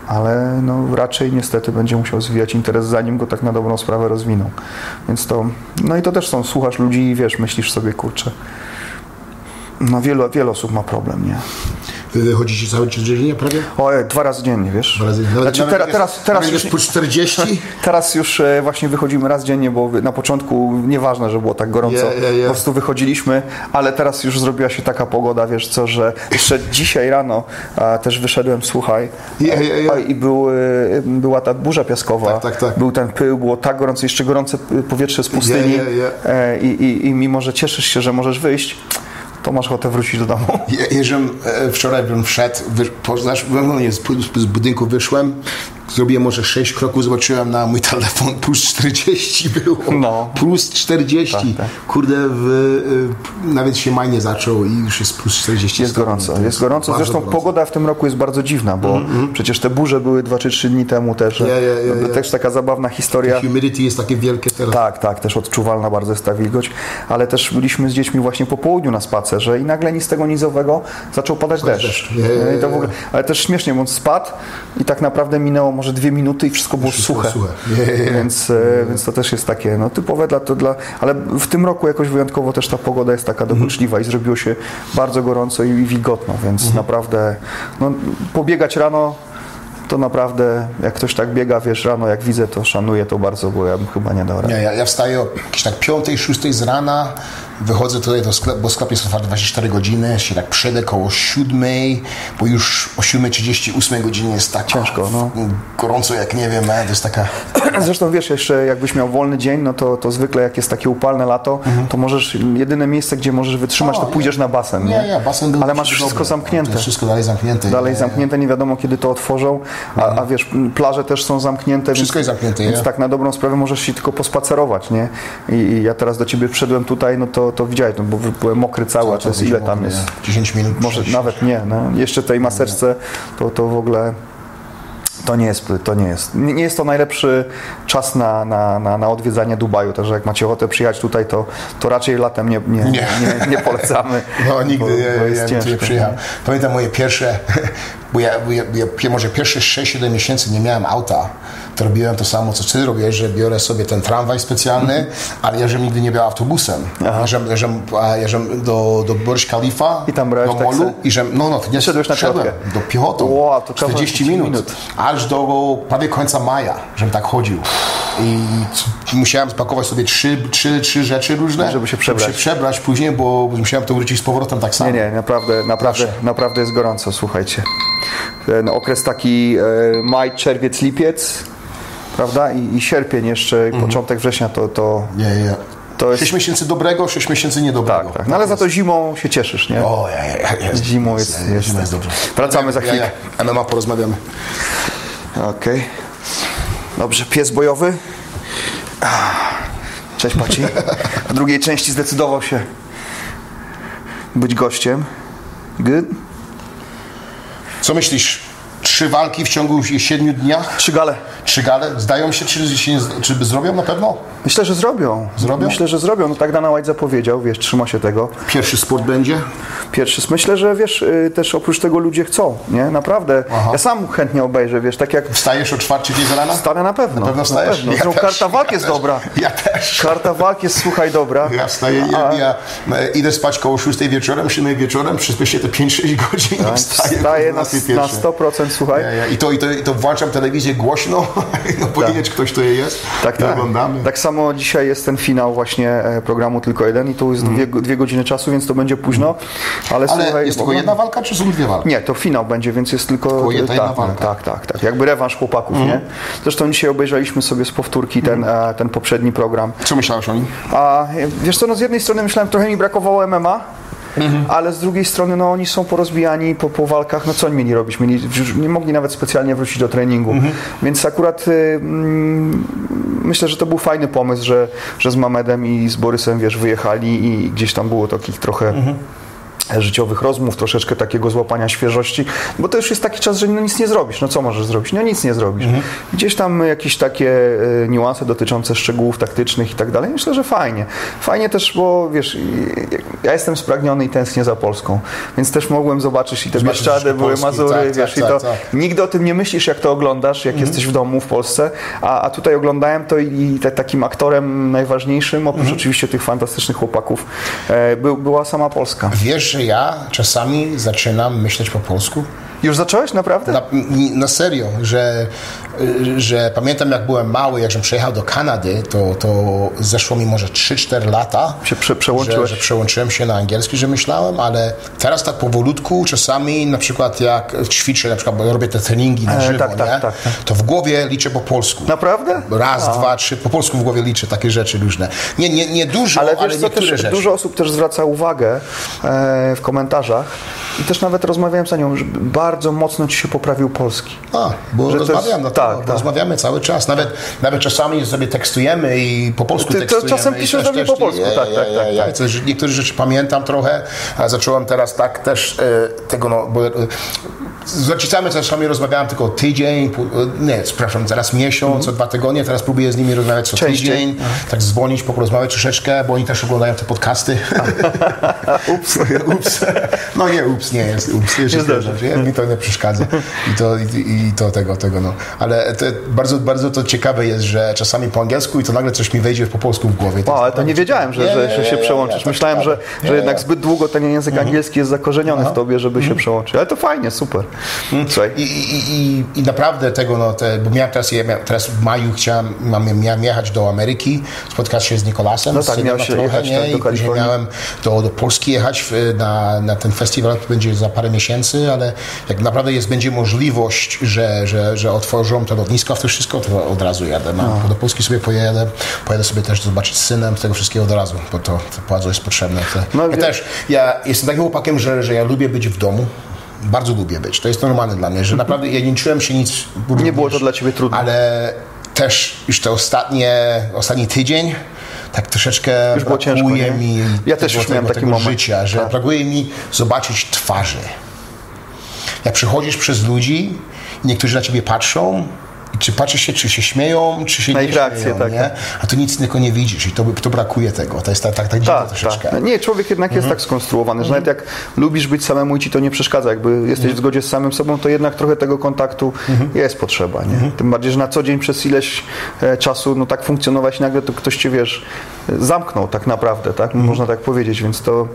B: ale no, raczej niestety będzie musiał zwijać interes, zanim go tak na dobrą sprawę rozwiną. Więc to, no i to też są, słuchasz ludzi i wiesz, myślisz sobie, kurczę, no wielu, wiele osób ma problem, nie?
A: Wy wychodzicie cały czas dziennie prawie?
B: O, dwa razy dziennie, wiesz?
A: Dwa razy. Nawet,
B: Znaczy, teraz, teraz, teraz, już,
A: po 40?
B: teraz już właśnie wychodzimy raz dziennie, bo na początku nieważne, że było tak gorąco,
A: Ja, ja, ja.
B: po prostu wychodziliśmy, ale teraz już zrobiła się taka pogoda, wiesz co, że jeszcze dzisiaj rano a, też wyszedłem, słuchaj, a, i e, była ta burza piaskowa,
A: Tak, tak, tak.
B: był ten pył, było tak gorąco, jeszcze gorące powietrze z pustyni. E, I, i, i mimo, że cieszysz się, że możesz wyjść, to masz ochotę wrócić do domu.
A: Je- Jeżem, e, wczoraj bym wszedł, wy, poznasz, z budynku wyszłem, zrobiłem może 6 kroków, zobaczyłem na mój telefon, plus 40 było.
B: No.
A: Plus 40.
B: Tak, tak.
A: Kurde, w, e, nawet się maj nie zaczął i już jest plus 40.
B: Jest
A: stopni.
B: gorąco, jest gorąco. Zresztą
A: gorąco.
B: pogoda w tym roku jest bardzo dziwna, bo przecież te burze były 2 czy 3 dni temu też.
A: Ja, ja, ja,
B: No,
A: ja.
B: Też taka zabawna historia.
A: Humidity jest takie wielkie teraz.
B: Tak, tak, też odczuwalna bardzo jest ta wilgoć, ale też byliśmy z dziećmi właśnie po południu na spacerze i nagle nic z tego nizowego zaczął padać deszcz.
A: deszcz.
B: W
A: je.
B: ogóle, ale też śmiesznie, bo on spadł i tak naprawdę minęło może dwie minuty i wszystko było
A: Wszystko
B: suche.
A: suche. Je, je, je.
B: Więc, e, więc to też jest takie no, typowe dla, to dla... Ale w tym roku jakoś wyjątkowo też ta pogoda jest taka
A: Mhm.
B: dokuczliwa i zrobiło się bardzo gorąco i wilgotno, więc
A: Mhm.
B: naprawdę no, pobiegać rano to naprawdę, jak ktoś tak biega, wiesz, rano jak widzę, to szanuję to bardzo, bo ja bym chyba nie dał rady.
A: Nie, ja, ja wstaję o jakieś tak 5, 6 z rana, wychodzę tutaj do sklepu, bo sklep jest otwarty 24 godziny, się tak przejdę koło 7, bo już o 7.30, 8 godzinie jest tak
B: Ciężko, no.
A: gorąco jak nie wiem, e, to jest taka...
B: Zresztą wiesz, jeszcze jakbyś miał wolny dzień, no to, to zwykle jak jest takie upalne lato, to możesz, jedyne miejsce, gdzie możesz wytrzymać,
A: O,
B: to pójdziesz na basen, nie?
A: Nie, nie, basen był
B: Ale masz
A: dobry.
B: wszystko zamknięte.
A: To jest wszystko dalej zamknięte.
B: Dalej
A: Nie,
B: zamknięte, nie wiadomo kiedy to otworzą, a, a wiesz, plaże też są zamknięte.
A: Wszystko
B: więc,
A: jest zamknięte,
B: Więc
A: nie?
B: tak na dobrą sprawę możesz się tylko pospacerować, nie? I, I ja teraz do ciebie wszedłem tutaj, no to, to widziałeś, no, bo byłem mokry cały, a to jest ile tam jest?
A: 10 minut.
B: Może nawet nie, no. jeszcze tej maseczce to, to w ogóle to nie jest, to nie jest, nie jest to najlepszy czas na, na, na, na odwiedzanie Dubaju, także jak macie ochotę przyjechać tutaj, to, to raczej latem nie, nie, nie.
A: Nie.
B: nie, polecamy.
A: No nigdy
B: bo,
A: nie,
B: bo jest
A: nie,
B: ciężko.
A: nie przyjechałem. Pamiętam moje pierwsze, bo ja, ja, ja może pierwsze 6-7 miesięcy nie miałem auta, to robiłem to samo, co ty robisz, że biorę sobie ten tramwaj specjalny, ale ja żem nigdy nie był autobusem. A ja żem do, do Burj Khalifa,
B: I tam
A: do molu
B: taksy?
A: i żem, no no, nie
B: Szedłeś na
A: szedłem
B: piechotkę?
A: do piechotą,
B: Wow, to kawał
A: 40
B: minut.
A: minut, aż do prawie końca maja, żem tak chodził. I musiałem spakować sobie trzy, trzy, trzy rzeczy różne,
B: Żeby się przebrać.
A: żeby się przebrać później, bo musiałem to wrócić z powrotem tak samo.
B: Nie, nie, naprawdę, naprawdę, naprawdę jest gorąco, słuchajcie. Ten okres taki e, maj, czerwiec, lipiec, prawda? I, i sierpień jeszcze,
A: Mhm.
B: początek września to, to
A: Nie, nie.
B: To jest-
A: 6 miesięcy dobrego, 6 miesięcy niedobrego.
B: tak, tak. No ale za to zimą się cieszysz, nie?
A: O, ja, ja, ja, jest,
B: Zimą jest- jest-
A: zima jest dobrze.
B: Wracamy za
A: Ja,
B: chwilkę.
A: ja, MMA porozmawiamy.
B: Okej. Dobrze, pies bojowy. Cześć Paci. W drugiej części zdecydował się być gościem. Good.
A: Co myślisz? Trzy walki w ciągu 7 dniach?
B: Trzy gale.
A: Trzy gale? Zdają się, czy, się nie, czy zrobią na pewno?
B: Myślę, że zrobią.
A: Zrobią?
B: Myślę, że zrobią. No tak Dana White zapowiedział, wiesz, trzyma się tego.
A: Pierwszy sport będzie?
B: Pierwszy. Myślę, że wiesz, y, też oprócz tego ludzie chcą, nie? Naprawdę.
A: Aha.
B: Ja sam chętnie obejrzę, wiesz, tak jak
A: Wstajesz o czwartej z rana?
B: Stanę na pewno.
A: Na pewno wstajesz?
B: pewno.
A: Ja też,
B: karta walk
A: ja
B: jest
A: też.
B: dobra.
A: Ja też.
B: Karta walk jest, słuchaj, dobra.
A: Ja wstaję, ja, ja e, idę spać koło 6 wieczorem, 7 wieczorem, przyspię się te 5-6 godzin i wstaję,
B: Wstaję na,
A: 12
B: na
A: pierwsze.
B: 100%, słuchaj.
A: Ja, ja. I, to, i, to, I to włączam telewizję głośno, no powiedzieć ktoś, kto je jest.
B: Tak, tak.
A: oglądamy.
B: Tak samo dzisiaj jest ten finał właśnie e, programu Tylko Jeden i to jest dwie, dwie godziny czasu, więc to będzie późno. Ale,
A: Ale
B: słuchaj,
A: jest tylko jedna walka, czy są dwie walki?
B: Nie, to finał będzie, więc jest tylko.
A: Tylko jedna
B: tak,
A: walka.
B: tak, tak, tak. Jakby rewanż chłopaków, nie? Zresztą dzisiaj obejrzeliśmy sobie z powtórki ten, e, ten poprzedni program.
A: Co myślałeś o nim?
B: A e, wiesz co, no z jednej strony myślałem, trochę mi brakowało MMA. Ale z drugiej strony no, oni są porozbijani po, po walkach, no co oni mieli robić? Mieli, nie mogli nawet specjalnie wrócić do treningu, więc akurat y, mm, myślę, że to był fajny pomysł, że, że z Mamedem i z Borysem, wiesz, wyjechali i gdzieś tam było takich trochę życiowych rozmów, troszeczkę takiego złapania świeżości, bo to już jest taki czas, że no nic nie zrobisz. No co możesz zrobić? No nic nie zrobisz. Gdzieś tam jakieś takie e, niuanse dotyczące szczegółów taktycznych i tak dalej. Myślę, że fajnie. Fajnie też, bo wiesz, ja jestem spragniony i tęsknię za Polską, więc też mogłem zobaczyć i te
A: Zobaczyć
B: Bieszczady, były
A: Polski,
B: Mazury,
A: tak,
B: wiesz,
A: tak,
B: i to
A: tak, tak.
B: nigdy o tym nie myślisz, jak to oglądasz, jak jesteś w domu w Polsce, a, a tutaj oglądałem to i te, takim aktorem najważniejszym, oprócz oczywiście tych fantastycznych chłopaków, e, był, była sama Polska.
A: Wiesz, że ja czasami zaczynam myśleć po polsku?
B: Już zacząłeś naprawdę?
A: Na, na serio, że, że pamiętam jak byłem mały, jak żem przyjechał do Kanady, to, to zeszło mi może 3-4 lata,
B: Się prze-
A: że, że przełączyłem się na angielski, że myślałem, ale teraz tak powolutku, czasami na przykład jak ćwiczę, na przykład robię te treningi na
B: E,
A: żywo,
B: tak, tak,
A: nie?
B: tak, tak.
A: to w głowie liczę po polsku.
B: Naprawdę?
A: Raz, dwa, trzy, po polsku w głowie liczę takie rzeczy różne. Nie, nie, nie dużo,
B: Ale
A: ale,
B: wiesz co,
A: niektóre
B: też
A: rzeczy.
B: dużo osób też zwraca uwagę e, w komentarzach i też nawet rozmawiałem z nią, że bardzo mocno ci się poprawił polski.
A: A, bo
B: Że
A: rozmawiam,
B: jest-
A: no
B: tak,
A: tak,
B: tak.
A: rozmawiamy cały czas. Nawet, nawet czasami sobie tekstujemy i po polsku
B: Ty- to
A: tekstujemy.
B: czasem piszesz do mnie po polsku, tak, tak, tak, tak.
A: Niektóre rzeczy pamiętam trochę, a zacząłem teraz tak też e, tego, no, bo e, z rodzicami czasami rozmawiałem tylko tydzień, e, nie, przepraszam, zaraz miesiąc, co dwa tygodnie, teraz próbuję z nimi rozmawiać co
B: Mhm. Częściej.
A: tydzień, tak dzwonić, porozmawiać troszeczkę, bo oni też oglądają te podcasty. ups. ups. No nie, ups, nie jest, ups, jest, jest dobrze, mi to nie przeszkadza i to, i, i to tego, tego, no. Ale to, bardzo, bardzo to ciekawe jest, że czasami po angielsku i to nagle coś mi wejdzie po polsku w głowie.
B: O, ale to nie wiedziałem, że,
A: Nie,
B: że,
A: nie,
B: że się
A: nie,
B: przełączysz.
A: nie, to
B: Myślałem, że, że
A: Nie,
B: jednak
A: nie.
B: zbyt długo ten język angielski jest zakorzeniony w tobie, żeby się przełączyć. Ale to fajnie, super. Słuchaj,
A: I, i, i, I naprawdę tego, no, te, bo miałem teraz, ja miałem, teraz w maju chciałem, mam, miałem jechać do Ameryki, spotkać się z Nikolasem.
B: No tak,
A: z
B: miałeś
A: trochę,
B: jechać,
A: nie?
B: tak, do
A: I później
B: Kalifornii.
A: miałem do, do Polski jechać w, na, na ten festiwal, który będzie za parę miesięcy, ale jak naprawdę jest, będzie możliwość, że, że, że otworzą to lotnisko, w to wszystko, to od razu jadę. Mam,
B: No.
A: Do Polski sobie pojadę, pojadę sobie też zobaczyć z synem, tego wszystkiego od razu, bo to, to bardzo jest potrzebne. To,
B: No,
A: ja
B: wie-
A: też, ja jestem takim chłopakiem, że, że ja lubię być w domu. Bardzo lubię być. To jest normalne dla mnie, że naprawdę ja nie czułem się nic.
B: Nie było to dla ciebie trudne.
A: Ale też już te ostatnie, ostatni tydzień tak troszeczkę
B: Już było ciężko, nie?
A: mi
B: Ja też już miałem
A: tego,
B: taki
A: tego
B: moment.
A: życia, że
B: Tak.
A: brakuje mi zobaczyć twarzy. Jak przechodzisz przez ludzi niektórzy na ciebie patrzą i czy patrzysz się, czy się śmieją, czy się
B: Na
A: nie
B: ich reakcję,
A: śmieją,
B: tak,
A: nie?
B: tak.
A: A tu nic tylko nie widzisz i to, to brakuje tego. To jest tak, tak, tak
B: Tak,
A: troszeczkę.
B: tak. Nie, człowiek jednak
A: Mhm.
B: jest tak skonstruowany, że nawet jak lubisz być samemu i ci to nie przeszkadza, jakby jesteś
A: Mhm.
B: w zgodzie z samym sobą, to jednak trochę tego kontaktu jest potrzeba, nie?
A: Mhm.
B: Tym bardziej, że na co dzień przez ileś e, czasu, no tak funkcjonować nagle to ktoś cię, wiesz, e, zamknął tak naprawdę, tak?
A: Mhm.
B: Można tak powiedzieć, więc to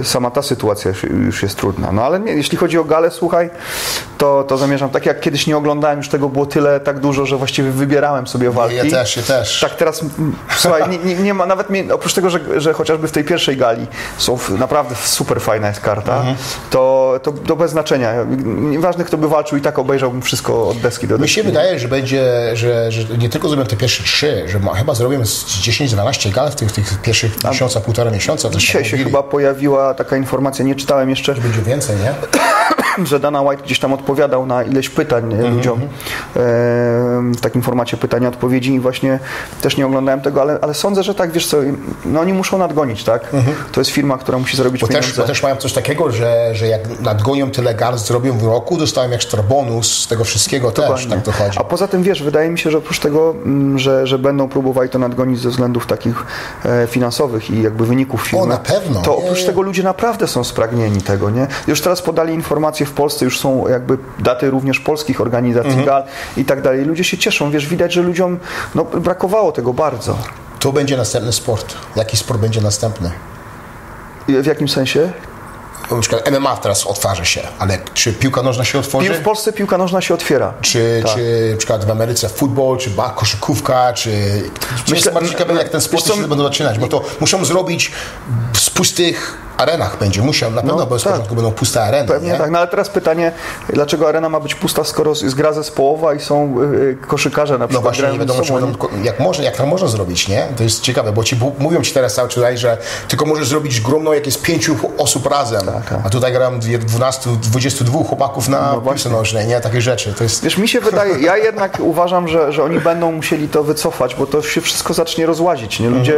B: e, sama ta sytuacja już, już jest trudna. No ale nie, jeśli chodzi o galę, słuchaj, to, to zamierzam, tak jak kiedyś nie oglądałem, już tego było tyle, tak dużo, że właściwie wybierałem sobie walki.
A: Ja też, ja też.
B: Tak, teraz słuchaj, nie, nie, nie ma nawet mnie, oprócz tego, że, że chociażby w tej pierwszej gali są naprawdę super fajna jest karta,
A: Mhm.
B: to, to, to bez znaczenia. Nieważne kto by walczył i tak obejrzałbym wszystko od deski do
A: Mi
B: deski.
A: się wydaje, że będzie, że, że nie tylko zrobią te pierwsze trzy, że ma, chyba zrobią z 10-12 gal w tych, tych pierwszych miesiąca, półtora miesiąca.
B: Dzisiaj się
A: mówili.
B: chyba pojawiła taka informacja, nie czytałem jeszcze,
A: Będzie więcej, nie?
B: że Dana White gdzieś tam odpowiadał na ileś pytań
A: Mhm,
B: ludziom w takim formacie pytania odpowiedzi i właśnie też nie oglądałem tego, ale, ale sądzę, że tak, wiesz co, no oni muszą nadgonić, tak? To jest firma, która musi zarobić
A: Mhm. Bo też,
B: pieniądze.
A: bo też mają coś takiego, że, że jak nadgonią tyle gal, zrobią w roku, dostają ekstra bonus z tego wszystkiego też,
B: Dokładnie.
A: tak to chodzi.
B: A poza tym wiesz, wydaje mi się, że oprócz tego, mm, że, że będą próbowali to nadgonić ze względów takich e, finansowych i jakby wyników firmy,
A: na pewno.
B: to oprócz
A: nie.
B: tego ludzie naprawdę są spragnieni tego, nie? Już teraz podali informacje w Polsce, już są jakby daty również polskich organizacji
A: Mhm.
B: gal i tak dalej. Ludzie się cieszą, wiesz, widać, że ludziom no, brakowało tego bardzo.
A: To będzie następny sport. Jaki sport będzie następny?
B: W jakim sensie?
A: Na przykład MMA teraz otwarzy się, ale czy piłka nożna się otworzy?
B: W Polsce piłka nożna się otwiera.
A: Czy,
B: Tak.
A: czy na przykład w Ameryce futbol, czy koszykówka, czy... Myślę, jestem bardzo ciekawy, jak ten sport
B: co,
A: będą zaczynać, bo to muszą zrobić z pustych arenach będzie musiał, na pewno,
B: No,
A: bo z
B: tak.
A: początku będą puste areny.
B: Pewnie
A: nie?
B: tak, no ale teraz pytanie, dlaczego arena ma być pusta, skoro jest gra zespołowa i są y, y, koszykarze na
A: No
B: przykład
A: właśnie,
B: grają
A: nie wiadomo,
B: sobą,
A: będą, jak, może, jak to można zrobić, nie? To jest ciekawe, bo ci mówią ci teraz cały czas, że tylko możesz zrobić gromną, jak jest pięciu osób razem,
B: tak.
A: a tutaj dwie- 12, 22 chłopaków na no
B: właśnie.
A: nożnej, nie? Takie rzeczy. To jest...
B: Wiesz, mi się wydaje, ja jednak uważam, że, że oni będą musieli to wycofać, bo to się wszystko zacznie rozłazić. Nie? Ludzie,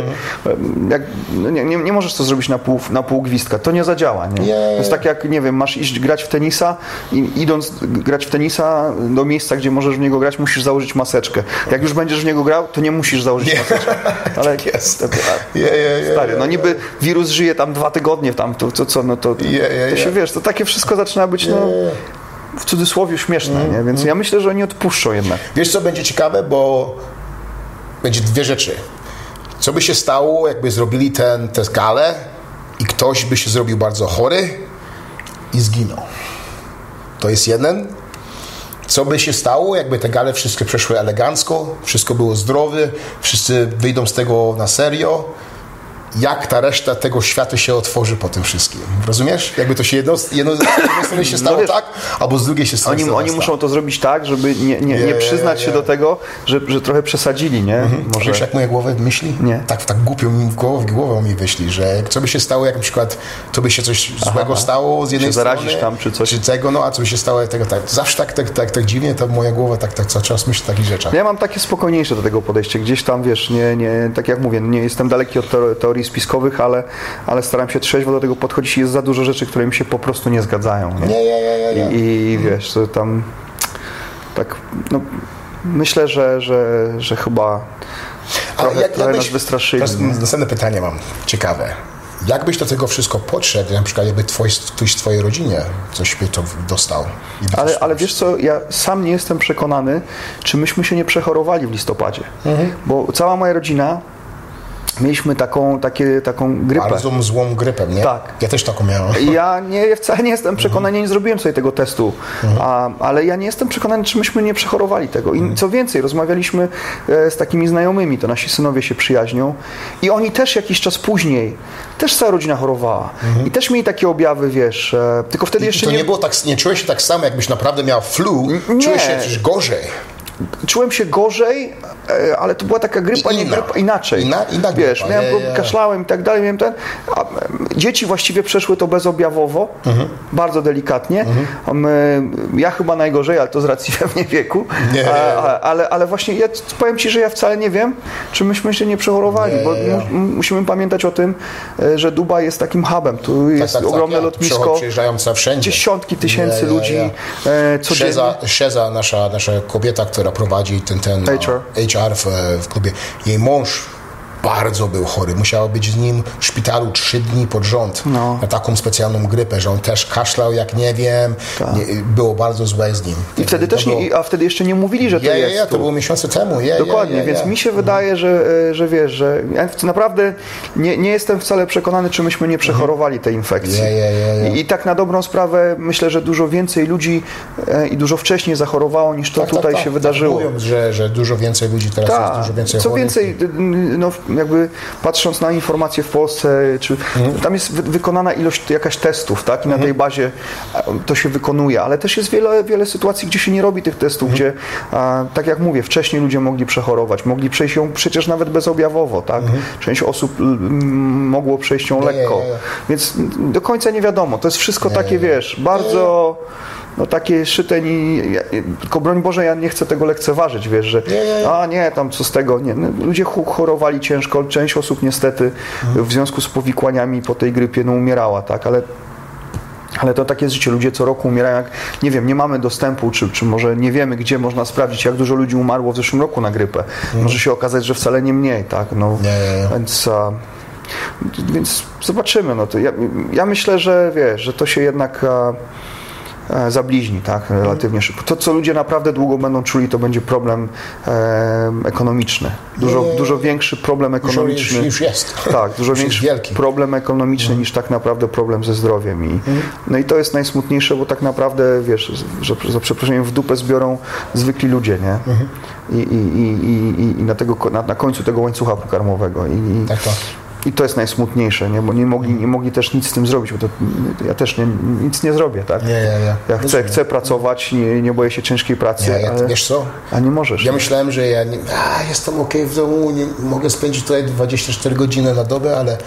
A: Mhm.
B: jak, no nie, nie, nie możesz to zrobić na pół, na pół gwizdka, to nie zadziała. Nie?
A: Nie.
B: To jest tak jak, nie wiem, masz iść grać w tenisa i idąc grać w tenisa do miejsca, gdzie możesz w niego grać, musisz założyć maseczkę. Jak już będziesz w niego grał, to nie musisz założyć maseczkę. Ale
A: jest.
B: to- to-
A: Je, je, je,
B: Stary, no niby wirus żyje tam dwa tygodnie, tam to, to co, no to, to się wiesz, to takie wszystko zaczyna być, no, w cudzysłowie śmieszne,
A: Mhm.
B: nie? Więc ja myślę, że oni odpuszczą jednak.
A: Wiesz, co będzie ciekawe, bo będzie dwie rzeczy. Co by się stało, jakby zrobili ten, tę galę i ktoś by się zrobił bardzo chory i zginął. To jest jeden. Co by się stało, jakby te gale wszystkie przeszły elegancko, wszystko było zdrowe, wszyscy wyjdą z tego na serio. Jak ta reszta tego świata się otworzy po tym wszystkim? Rozumiesz? Jakby to się jedno, jedno, z jednej strony się stało
B: wiesz,
A: tak, albo z drugiej się stało
B: Oni, oni muszą to zrobić tak, żeby nie, nie, nie
A: Je,
B: przyznać
A: je,
B: się do tego, że, że trochę przesadzili, nie? Może...
A: Wiesz, jak moja głowa myśli?
B: Nie.
A: Tak, tak głupio mi w głowę, w głowę mi wyśli, że co by się stało, jak na przykład to by się coś złego stało z jednej
B: Się
A: strony.
B: zarazisz tam, czy coś.
A: Czy tego, no a co by się stało, tego tak. Zawsze tak, tak, tak, tak dziwnie ta moja głowa tak, tak cały czas myśli takich rzeczach.
B: No Ja mam takie spokojniejsze do tego podejście. Gdzieś tam, wiesz, nie, nie, tak jak mówię, nie jestem daleki od teor- teorii spiskowych, ale, ale staram się trzeźwo do tego podchodzić i jest za dużo rzeczy, które mi się po prostu nie zgadzają. Nie?
A: Nie, nie, nie, nie.
B: I, I wiesz, tam tak, no, myślę, że, że, że chyba trochę, trochę nas wystraszyli.
A: Teraz następne pytanie mam, ciekawe. Jak byś do tego wszystko podszedł, na przykład jakby ktoś w twojej rodzinie coś by to dostał?
B: Ale, ale wiesz co, ja sam nie jestem przekonany, czy myśmy się nie przechorowali w listopadzie.
A: Mhm.
B: Bo cała moja rodzina mieliśmy taką, takie, taką grypę.
A: Bardzo złą grypę, nie?
B: Tak.
A: Ja też taką miałem.
B: Ja nie, wcale nie jestem przekonany, nie zrobiłem sobie tego testu, a, ale ja nie jestem przekonany, czy myśmy nie przechorowali tego. I co więcej, rozmawialiśmy e, z takimi znajomymi, to nasi synowie się przyjaźnią i oni też jakiś czas później, też cała rodzina chorowała i też mieli takie objawy, wiesz, e, tylko wtedy
A: I
B: jeszcze
A: to nie,
B: nie,
A: było tak, nie czułeś się tak samo, jakbyś naprawdę miał flu,
B: nie.
A: czułeś się też gorzej.
B: Czułem się gorzej, e, ale to była taka grypa,
A: I
B: nie
A: inna.
B: grypa, inaczej.
A: Inna- inna
B: Wiesz,
A: grypa,
B: miałem,
A: je, je,
B: kaszlałem i tak dalej, miałem ten, a, dzieci właściwie przeszły to bezobjawowo,
A: Mhm.
B: bardzo delikatnie. My, ja chyba najgorzej, ale to z racji pewnie wieku,
A: Nie.
B: A, a, ale, ale właśnie ja powiem Ci, że ja wcale nie wiem, czy myśmy się nie przechorowali,
A: Nie,
B: bo mu- musimy pamiętać o tym, e, że Dubaj jest takim hubem, tu jest
A: tak, tak,
B: ogromne
A: ja.
B: lotnisko,
A: Przyjeżdżają wszędzie.
B: dziesiątki tysięcy ludzi e, codziennie.
A: Szeza, Szeza nasza, nasza kobieta, która prowadzi ten, ten
B: HR.
A: HR w, w klubie, jej mąż bardzo był chory. Musiał być z nim w szpitalu trzy dni pod rząd
B: No.
A: na taką specjalną grypę, że on też kaszlał jak nie wiem. Nie, było bardzo złe z nim.
B: Tak. I wtedy
A: To
B: też
A: było-
B: nie, a wtedy jeszcze nie mówili, że to
A: ja,
B: jest tu.
A: to było miesiące temu. Ja,
B: Dokładnie, więc mi się wydaje, że, e, że wiesz, że ja naprawdę nie, nie jestem wcale przekonany, czy myśmy nie przechorowali tej infekcji. I, I tak na dobrą sprawę myślę, że dużo więcej ludzi e, i dużo wcześniej zachorowało niż to
A: Tak, tak,
B: tutaj
A: tak,
B: się wydarzyło.
A: Tak mówią, że, że dużo więcej ludzi teraz jest,
B: Tak,
A: dużo więcej
B: co
A: chorych.
B: więcej, no, jakby patrząc na informacje w Polsce, czy
A: Mhm.
B: tam jest wy, wykonana ilość jakaś testów, tak? I na tej bazie to się wykonuje, ale też jest wiele, wiele sytuacji, gdzie się nie robi tych testów,
A: Mhm.
B: gdzie, a, tak jak mówię, wcześniej ludzie mogli przechorować, mogli przejść ją przecież nawet bezobjawowo, tak? Część osób m, mogło przejść ją
A: Mhm. Nie,
B: lekko,
A: nie, nie.
B: więc do końca nie wiadomo. To jest wszystko takie, wiesz, bardzo no takie szyte, ni, tylko broń Boże, ja nie chcę tego lekceważyć, wiesz, że
A: Nie, nie, nie.
B: a nie, tam co z tego, nie. No, ludzie chorowali ciężko, część osób niestety w związku z powikłaniami po tej grypie no, umierała, tak, ale ale to takie jest życie. Ludzie co roku umierają. Jak, nie wiem, nie mamy dostępu, czy, czy może nie wiemy, gdzie można sprawdzić, jak dużo ludzi umarło w zeszłym roku na grypę. Może się okazać, że wcale nie mniej, tak? No,
A: Nie.
B: Więc, a, więc zobaczymy. No to ja, ja myślę, że wiesz, że to się jednak a, zabliźni, tak? Relatywnie szybko. To, co ludzie naprawdę długo będą czuli, to będzie problem e, ekonomiczny. Dużo,
A: Nie,
B: dużo większy problem ekonomiczny.
A: już, już jest.
B: Tak, dużo większy problem ekonomiczny niż tak naprawdę problem ze zdrowiem. I, No i to jest najsmutniejsze, bo tak naprawdę, wiesz, że za przeproszeniem w dupę zbiorą zwykli ludzie, nie? I, i, i, i, i na, tego, na, na końcu tego łańcucha pokarmowego. I, i,
A: Tak to.
B: I to jest najsmutniejsze, nie? bo nie mogli, nie mogli też nic z tym zrobić, bo to, ja też nie, nic nie zrobię, tak?
A: Nie, nie, nie.
B: Ja chcę, chcę pracować, nie, nie boję się ciężkiej pracy,
A: Ja, ja,
B: ale,
A: wiesz co?
B: a nie możesz.
A: Ja myślałem, że ja nie, a, jestem ok w domu, nie, mogę spędzić tutaj 24 godziny na dobę, ale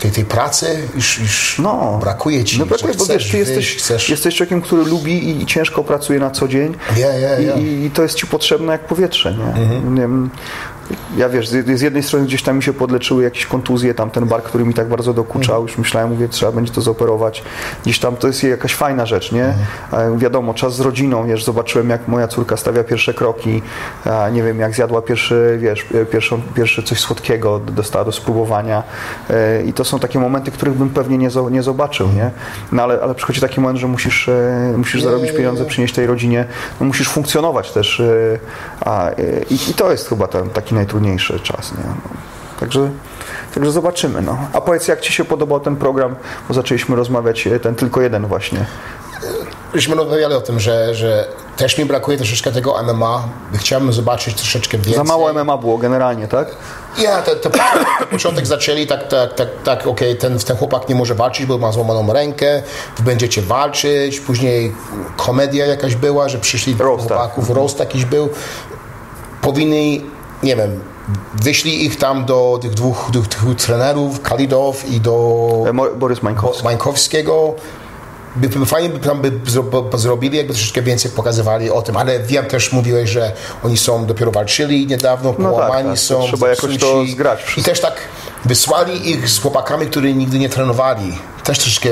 A: tej, tej pracy już, już
B: No.
A: brakuje ci.
B: No brakuje, bo wiesz, ty jesteś,
A: chcesz...
B: jesteś człowiekiem, który lubi i, i ciężko pracuje na co dzień
A: Ja, ja, ja.
B: I, i to jest ci potrzebne jak powietrze, nie?
A: Mhm.
B: nie wiem, ja wiesz, z, jednej strony gdzieś tam mi się podleczyły jakieś kontuzje, tam ten bark, który mi tak bardzo dokuczał,
A: Mhm.
B: już myślałem, mówię, trzeba będzie to zoperować. Gdzieś tam to jest jakaś fajna rzecz, nie?
A: Mhm.
B: Wiadomo, czas z rodziną, wiesz, zobaczyłem jak moja córka stawia pierwsze kroki, nie wiem, jak zjadła pierwszy, wiesz, pierwszą, pierwsze coś słodkiego, dostała do spróbowania E, i to są takie momenty, których bym pewnie nie, nie zobaczył, nie? No ale, ale przychodzi taki moment, że musisz, e, musisz zarobić pieniądze, przynieść tej rodzinie, no musisz funkcjonować też a, e, i, i to jest chyba ten taki najtrudniejszy czas, nie? No. Także, także zobaczymy, no. A powiedz, jak Ci się podobał ten program, bo zaczęliśmy rozmawiać, e, ten tylko jeden właśnie.
A: Żeśmy rozmawiali o tym, że, że też mi brakuje troszeczkę tego MMA. Chciałbym zobaczyć troszeczkę więcej.
B: Za mało MMA było generalnie, tak?
A: Ja, te, te, te początek zaczęli tak, tak, tak, tak okej, ten, ten chłopak nie może walczyć, bo ma złamaną rękę, będziecie walczyć, później komedia jakaś była, że przyszli
B: Roast, tak.
A: chłopaków, roast jakiś był. Powinni, nie wiem, wyślij ich tam do tych dwóch, dwóch, dwóch trenerów, Kalidow i do
B: E, Borys Mańkowski.
A: Mańkowskiego. By, by, fajnie by tam by zro, by zrobili, jakby troszeczkę więcej pokazywali o tym, ale wiem też mówiłeś, że oni są dopiero walczyli niedawno,
B: No tak,
A: połamani
B: tak,
A: są.
B: trzeba jakoś to zgrać
A: I
B: wszystko.
A: też tak wysłali ich z chłopakami, którzy nigdy nie trenowali. Też troszeczkę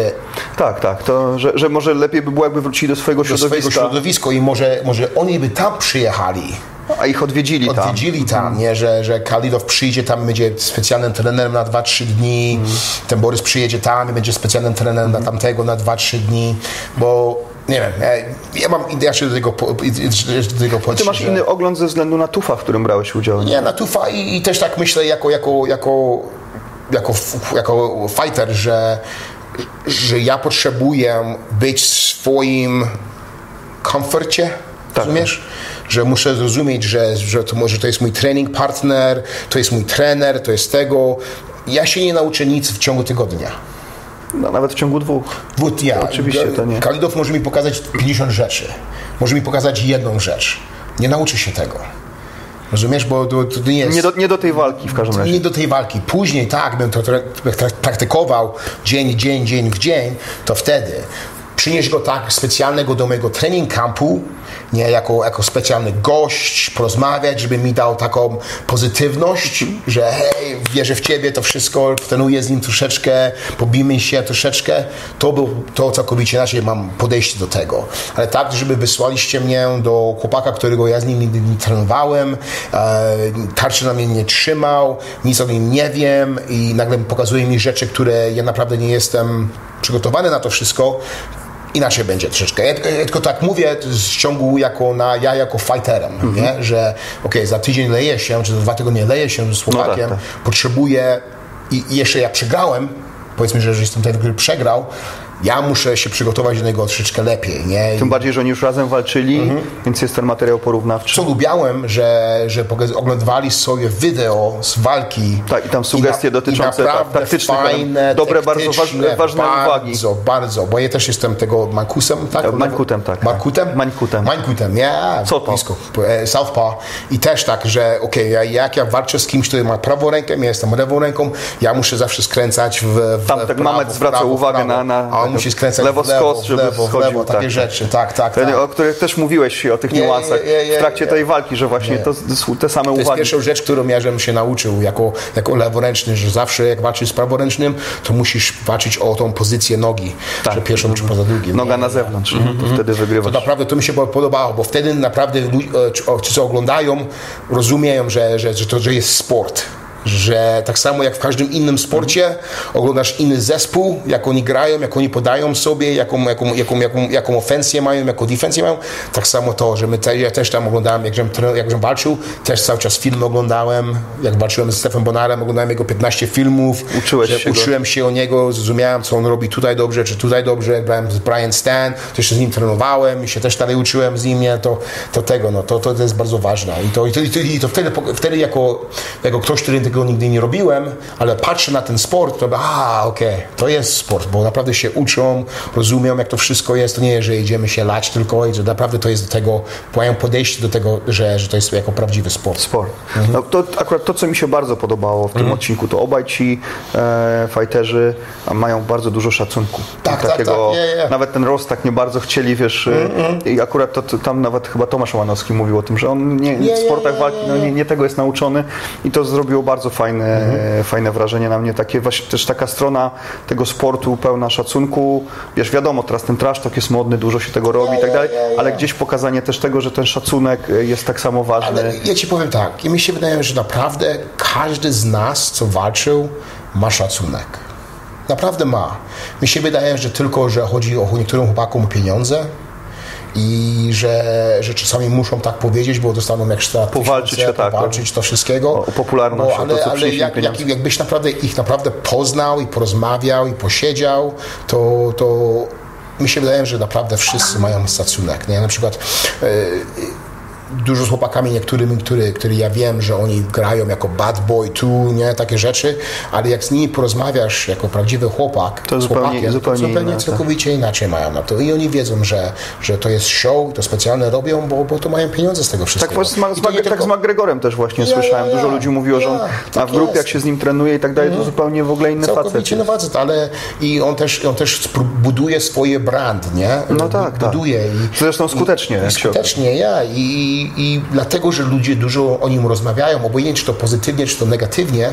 B: Tak, tak, to, że, że może lepiej by było, jakby wrócili do swojego
A: do
B: środowiska,
A: swojego środowiska i może, może oni by tam przyjechali.
B: A ich odwiedzili tam.
A: odwiedzili tam, nie? Że, że Kalidow przyjdzie tam, będzie specjalnym trenerem na 2-3 dni,
B: Mhm.
A: ten Borys przyjedzie tam i będzie specjalnym trenerem na tamtego na 2-3 dni, bo nie wiem, ja, ja mam ja się do tego, do tego
B: Ty
A: podejść,
B: masz
A: że-
B: inny ogląd ze względu na tufa, w którym brałeś udział. Nie?
A: nie, na tufa i, i też tak myślę jako, jako, jako, jako, jako fighter, że, że ja potrzebuję być w swoim komforcie,
B: Tak.
A: rozumiesz? Że muszę zrozumieć, że, że, to, może to jest mój trening partner, to jest mój trener, to jest tego. Ja się nie nauczę nic w ciągu tygodnia.
B: No, nawet w ciągu dwóch.
A: Wód ja.
B: Oczywiście to nie.
A: Kalidow może mi pokazać 50 rzeczy. Może mi pokazać jedną rzecz. Nie nauczy się tego. Rozumiesz? Bo to, to nie jest...
B: Nie do, nie do tej walki w każdym razie.
A: Nie do tej walki. Później tak, bym to praktykował dzień, dzień, dzień w dzień, to wtedy przynieść go tak specjalnego do mojego trening campu, nie jako, jako specjalny gość, porozmawiać, żeby mi dał taką pozytywność, że hej, wierzę w ciebie, to wszystko, trenuję z nim troszeczkę, pobijmy się troszeczkę, to był, to całkowicie inaczej mam podejście do tego. Ale tak, żeby wysłaliście mnie do chłopaka, którego ja z nim nigdy nie trenowałem, e, tarczy na mnie nie trzymał, nic o nim nie wiem i nagle pokazuje mi rzeczy, które ja naprawdę nie jestem przygotowany na to wszystko, inaczej będzie troszeczkę. Ja, tylko- ja tylko tak mówię z ciągu jako na, ja jako fighterem,
B: Mhm.
A: nie? że okej, za tydzień leję się, czy za dwa tygodnie leję się z Słowakiem,
B: tak.
A: potrzebuję i i jeszcze ja przegrałem, powiedzmy, że, że jestem ten, który przegrał, ja muszę się przygotować do niego troszeczkę lepiej, nie? I
B: Tym bardziej, że oni już razem walczyli, więc jest ten materiał porównawczy.
A: co lubiałem, że, że oglądali sobie wideo z walki.
B: Tak, i tam sugestie
A: na-
B: dotyczące,
A: i
B: tak, taktycznych,
A: fajne,
B: dobre, bardzo ważne- ważne uwagi.
A: Bardzo, bardzo, bo ja też jestem tego Mankusem, tak?
B: Mańkutem, tak.
A: Markutem?
B: Mańkutem.
A: Mańkutem, nie.
B: Co to?
A: Blisko. E, Southpaw. I też tak, że okej, ja, jak ja walczę z kimś, który ma prawą rękę, ja jestem lewą ręką, ja muszę zawsze skręcać w, w
B: Tam tak Mamet zwraca uwagę
A: prawo.
B: na- na
A: musi skręcać
B: lewo
A: w lewo,
B: skos,
A: w lewo, w lewo, takie
B: tak,
A: rzeczy, tak, tak, tak.
B: O których też mówiłeś o tych
A: Nie,
B: niuansach
A: nie, nie,
B: w trakcie tej walki, że właśnie to, te same
A: To jest
B: uwagi.
A: pierwsza rzecz, którą ja żebym się nauczył jako, jako leworęczny, że zawsze jak walczysz z praworęcznym, to musisz walczyć o tą pozycję nogi,
B: Tak.
A: że pierwszą czy poza drugim.
B: Noga na zewnątrz, to wtedy
A: To
B: wygrywasz.
A: naprawdę to mi się podobało, bo wtedy naprawdę e, ci, co oglądają, rozumieją, że, że, że to że jest sport. Że tak samo jak w każdym innym sporcie oglądasz inny zespół, jak oni grają, jak oni podają sobie, jaką, jaką, jaką, jaką, jaką ofensję mają, jaką defensję mają. Tak samo to, że my te, ja też tam oglądałem, jak żem, tre- jak żem walczył, też cały czas filmy oglądałem. Jak walczyłem z Stefem Bonarem, oglądałem jego 15 filmów.
B: Uczyłeś się go.
A: uczyłem się o niego, zrozumiałem, co on robi tutaj dobrze, czy tutaj dobrze. Jak Brałem z Brian Stan, to jeszcze z nim trenowałem i się też dalej uczyłem z nim, nie? To, to tego, no, to, to jest bardzo ważne. I to, i to, i to, i to wtedy, wtedy jako, jako ktoś, który tego nigdy nie robiłem, ale patrzę na ten sport, to a, okej, okay, to jest sport, bo naprawdę się uczą, rozumią, jak to wszystko jest. To nie jest, że idziemy się lać tylko, i że naprawdę to jest do tego, mają podejście do tego, że, że to jest jako prawdziwy sport.
B: Sport. Mhm. No, to akurat to, co mi się bardzo podobało w tym mhm. odcinku, to obaj ci e, fighterzy mają bardzo dużo szacunku.
A: Tak, tak, takiego, tak,
B: tak. Nawet ten rost tak nie bardzo chcieli, wiesz, mm-hmm. i akurat to, to, tam nawet chyba Tomasz Łanowski mówił o tym, że on nie, w sportach walki no, nie, nie, tego jest nauczony i to zrobiło bardzo fajne, mm-hmm. fajne wrażenie na mnie, takie właśnie też taka strona tego sportu pełna szacunku, wiesz, wiadomo, teraz ten trash talk jest modny, dużo się tego robi i tak dalej, ale gdzieś pokazanie też tego, że ten szacunek e, jest tak samo ważny. Ale
A: ja Ci powiem tak, i mi się wydaje, że naprawdę każdy z nas, co walczył, ma szacunek. Naprawdę ma. Mi się wydaje, że tylko, że chodzi o niektórym chłopakom o pieniądze, i że, że czasami muszą tak powiedzieć, bo dostaną jak sztat
B: powalczyć,
A: tysiące, tak, powalczyć to wszystkiego. O,
B: o popularność,
A: no, ale, to, ale jak, jak, jakbyś naprawdę ich naprawdę poznał i porozmawiał i posiedział, to, to mi się wydaje, że naprawdę wszyscy mają szacunek. Nie? Na przykład yy, dużo z chłopakami niektórymi, który, który ja wiem, że oni grają jako bad boy tu, nie, takie rzeczy, ale jak z nimi porozmawiasz jako prawdziwy chłopak,
B: to zupełnie,
A: chłopakiem,
B: zupełnie,
A: to zupełnie całkowicie inaczej mają na to. I oni wiedzą, że, że to jest show, to specjalne robią, bo, bo to mają pieniądze z tego wszystkiego.
B: Tak, z, z, tak tylko... z McGregorem też właśnie ja, słyszałem. Ja, ja. Dużo ludzi mówiło, że on tak w grupie, jak się z nim trenuje i tak dalej, to mhm. zupełnie w ogóle inny
A: całkowicie facet. Całkowicie ale i on też, on też buduje swoje brand, nie?
B: No tak,
A: tak. Buduje.
B: Tak. I, Zresztą skutecznie.
A: I, i skutecznie, ja. I, i dlatego, że ludzie dużo o nim rozmawiają, obojętnie czy to pozytywnie, czy to negatywnie,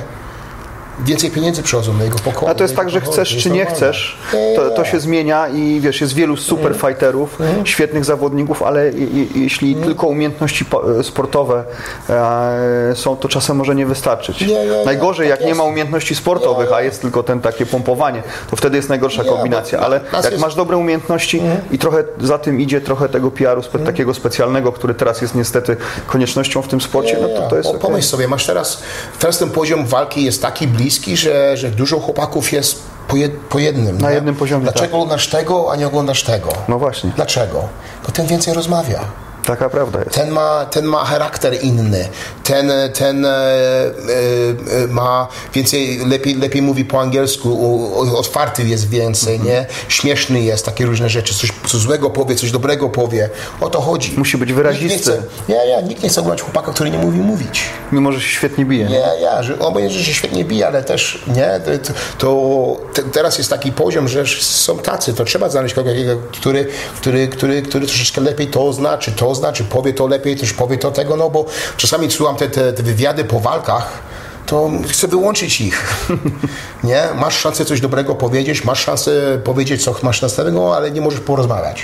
A: więcej pieniędzy przychodzą na jego pokój.
B: A to jest tak, że chcesz czy nie chcesz, to, to się zmienia i wiesz, jest wielu super mhm. fighterów, mm. świetnych zawodników, ale jeśli mm. tylko umiejętności sportowe e, są, to czasem może nie wystarczyć. Najgorzej, tak jak nie ma umiejętności sportowych, a jest tylko ten takie pompowanie, to wtedy jest najgorsza kombinacja. Ale jak masz dobre umiejętności mm. i trochę za tym idzie trochę tego PR-u spe takiego specjalnego, który teraz jest niestety koniecznością w tym sporcie, no to, to jest.
A: Pomyśl okay. sobie, masz teraz, teraz ten poziom walki jest taki bliski, bliski, że, że dużo chłopaków jest po, jed, po jednym.
B: Na nie? jednym poziomie.
A: Dlaczego
B: tak.
A: oglądasz tego, a nie oglądasz tego?
B: No właśnie.
A: Dlaczego? Bo ten więcej rozmawia.
B: Taka prawda jest.
A: Ten ma, ten ma charakter inny, ten, ten e, e, ma więcej, lepiej, lepiej mówi po angielsku, otwarty jest więcej, mm -hmm. nie? Śmieszny jest, takie różne rzeczy, coś, coś złego powie, coś dobrego powie. O to chodzi.
B: Musi być wyrazisty.
A: Ja, ja, nikt nie chce oglądać chłopaka, który nie mówi mówić.
B: Mimo, że się świetnie bije.
A: Nie, ja, że, obojętnie, że się świetnie bije, ale też, nie, to, to teraz jest taki poziom, że są tacy, to trzeba znaleźć kogoś, który, który, który, który troszeczkę lepiej to znaczy, to znaczy, powie to lepiej, też powie to tego, no bo czasami słucham te, te, te wywiady po walkach, to chcę wyłączyć ich. Nie? Masz szansę coś dobrego powiedzieć, masz szansę powiedzieć, co masz następnego, ale nie możesz porozmawiać.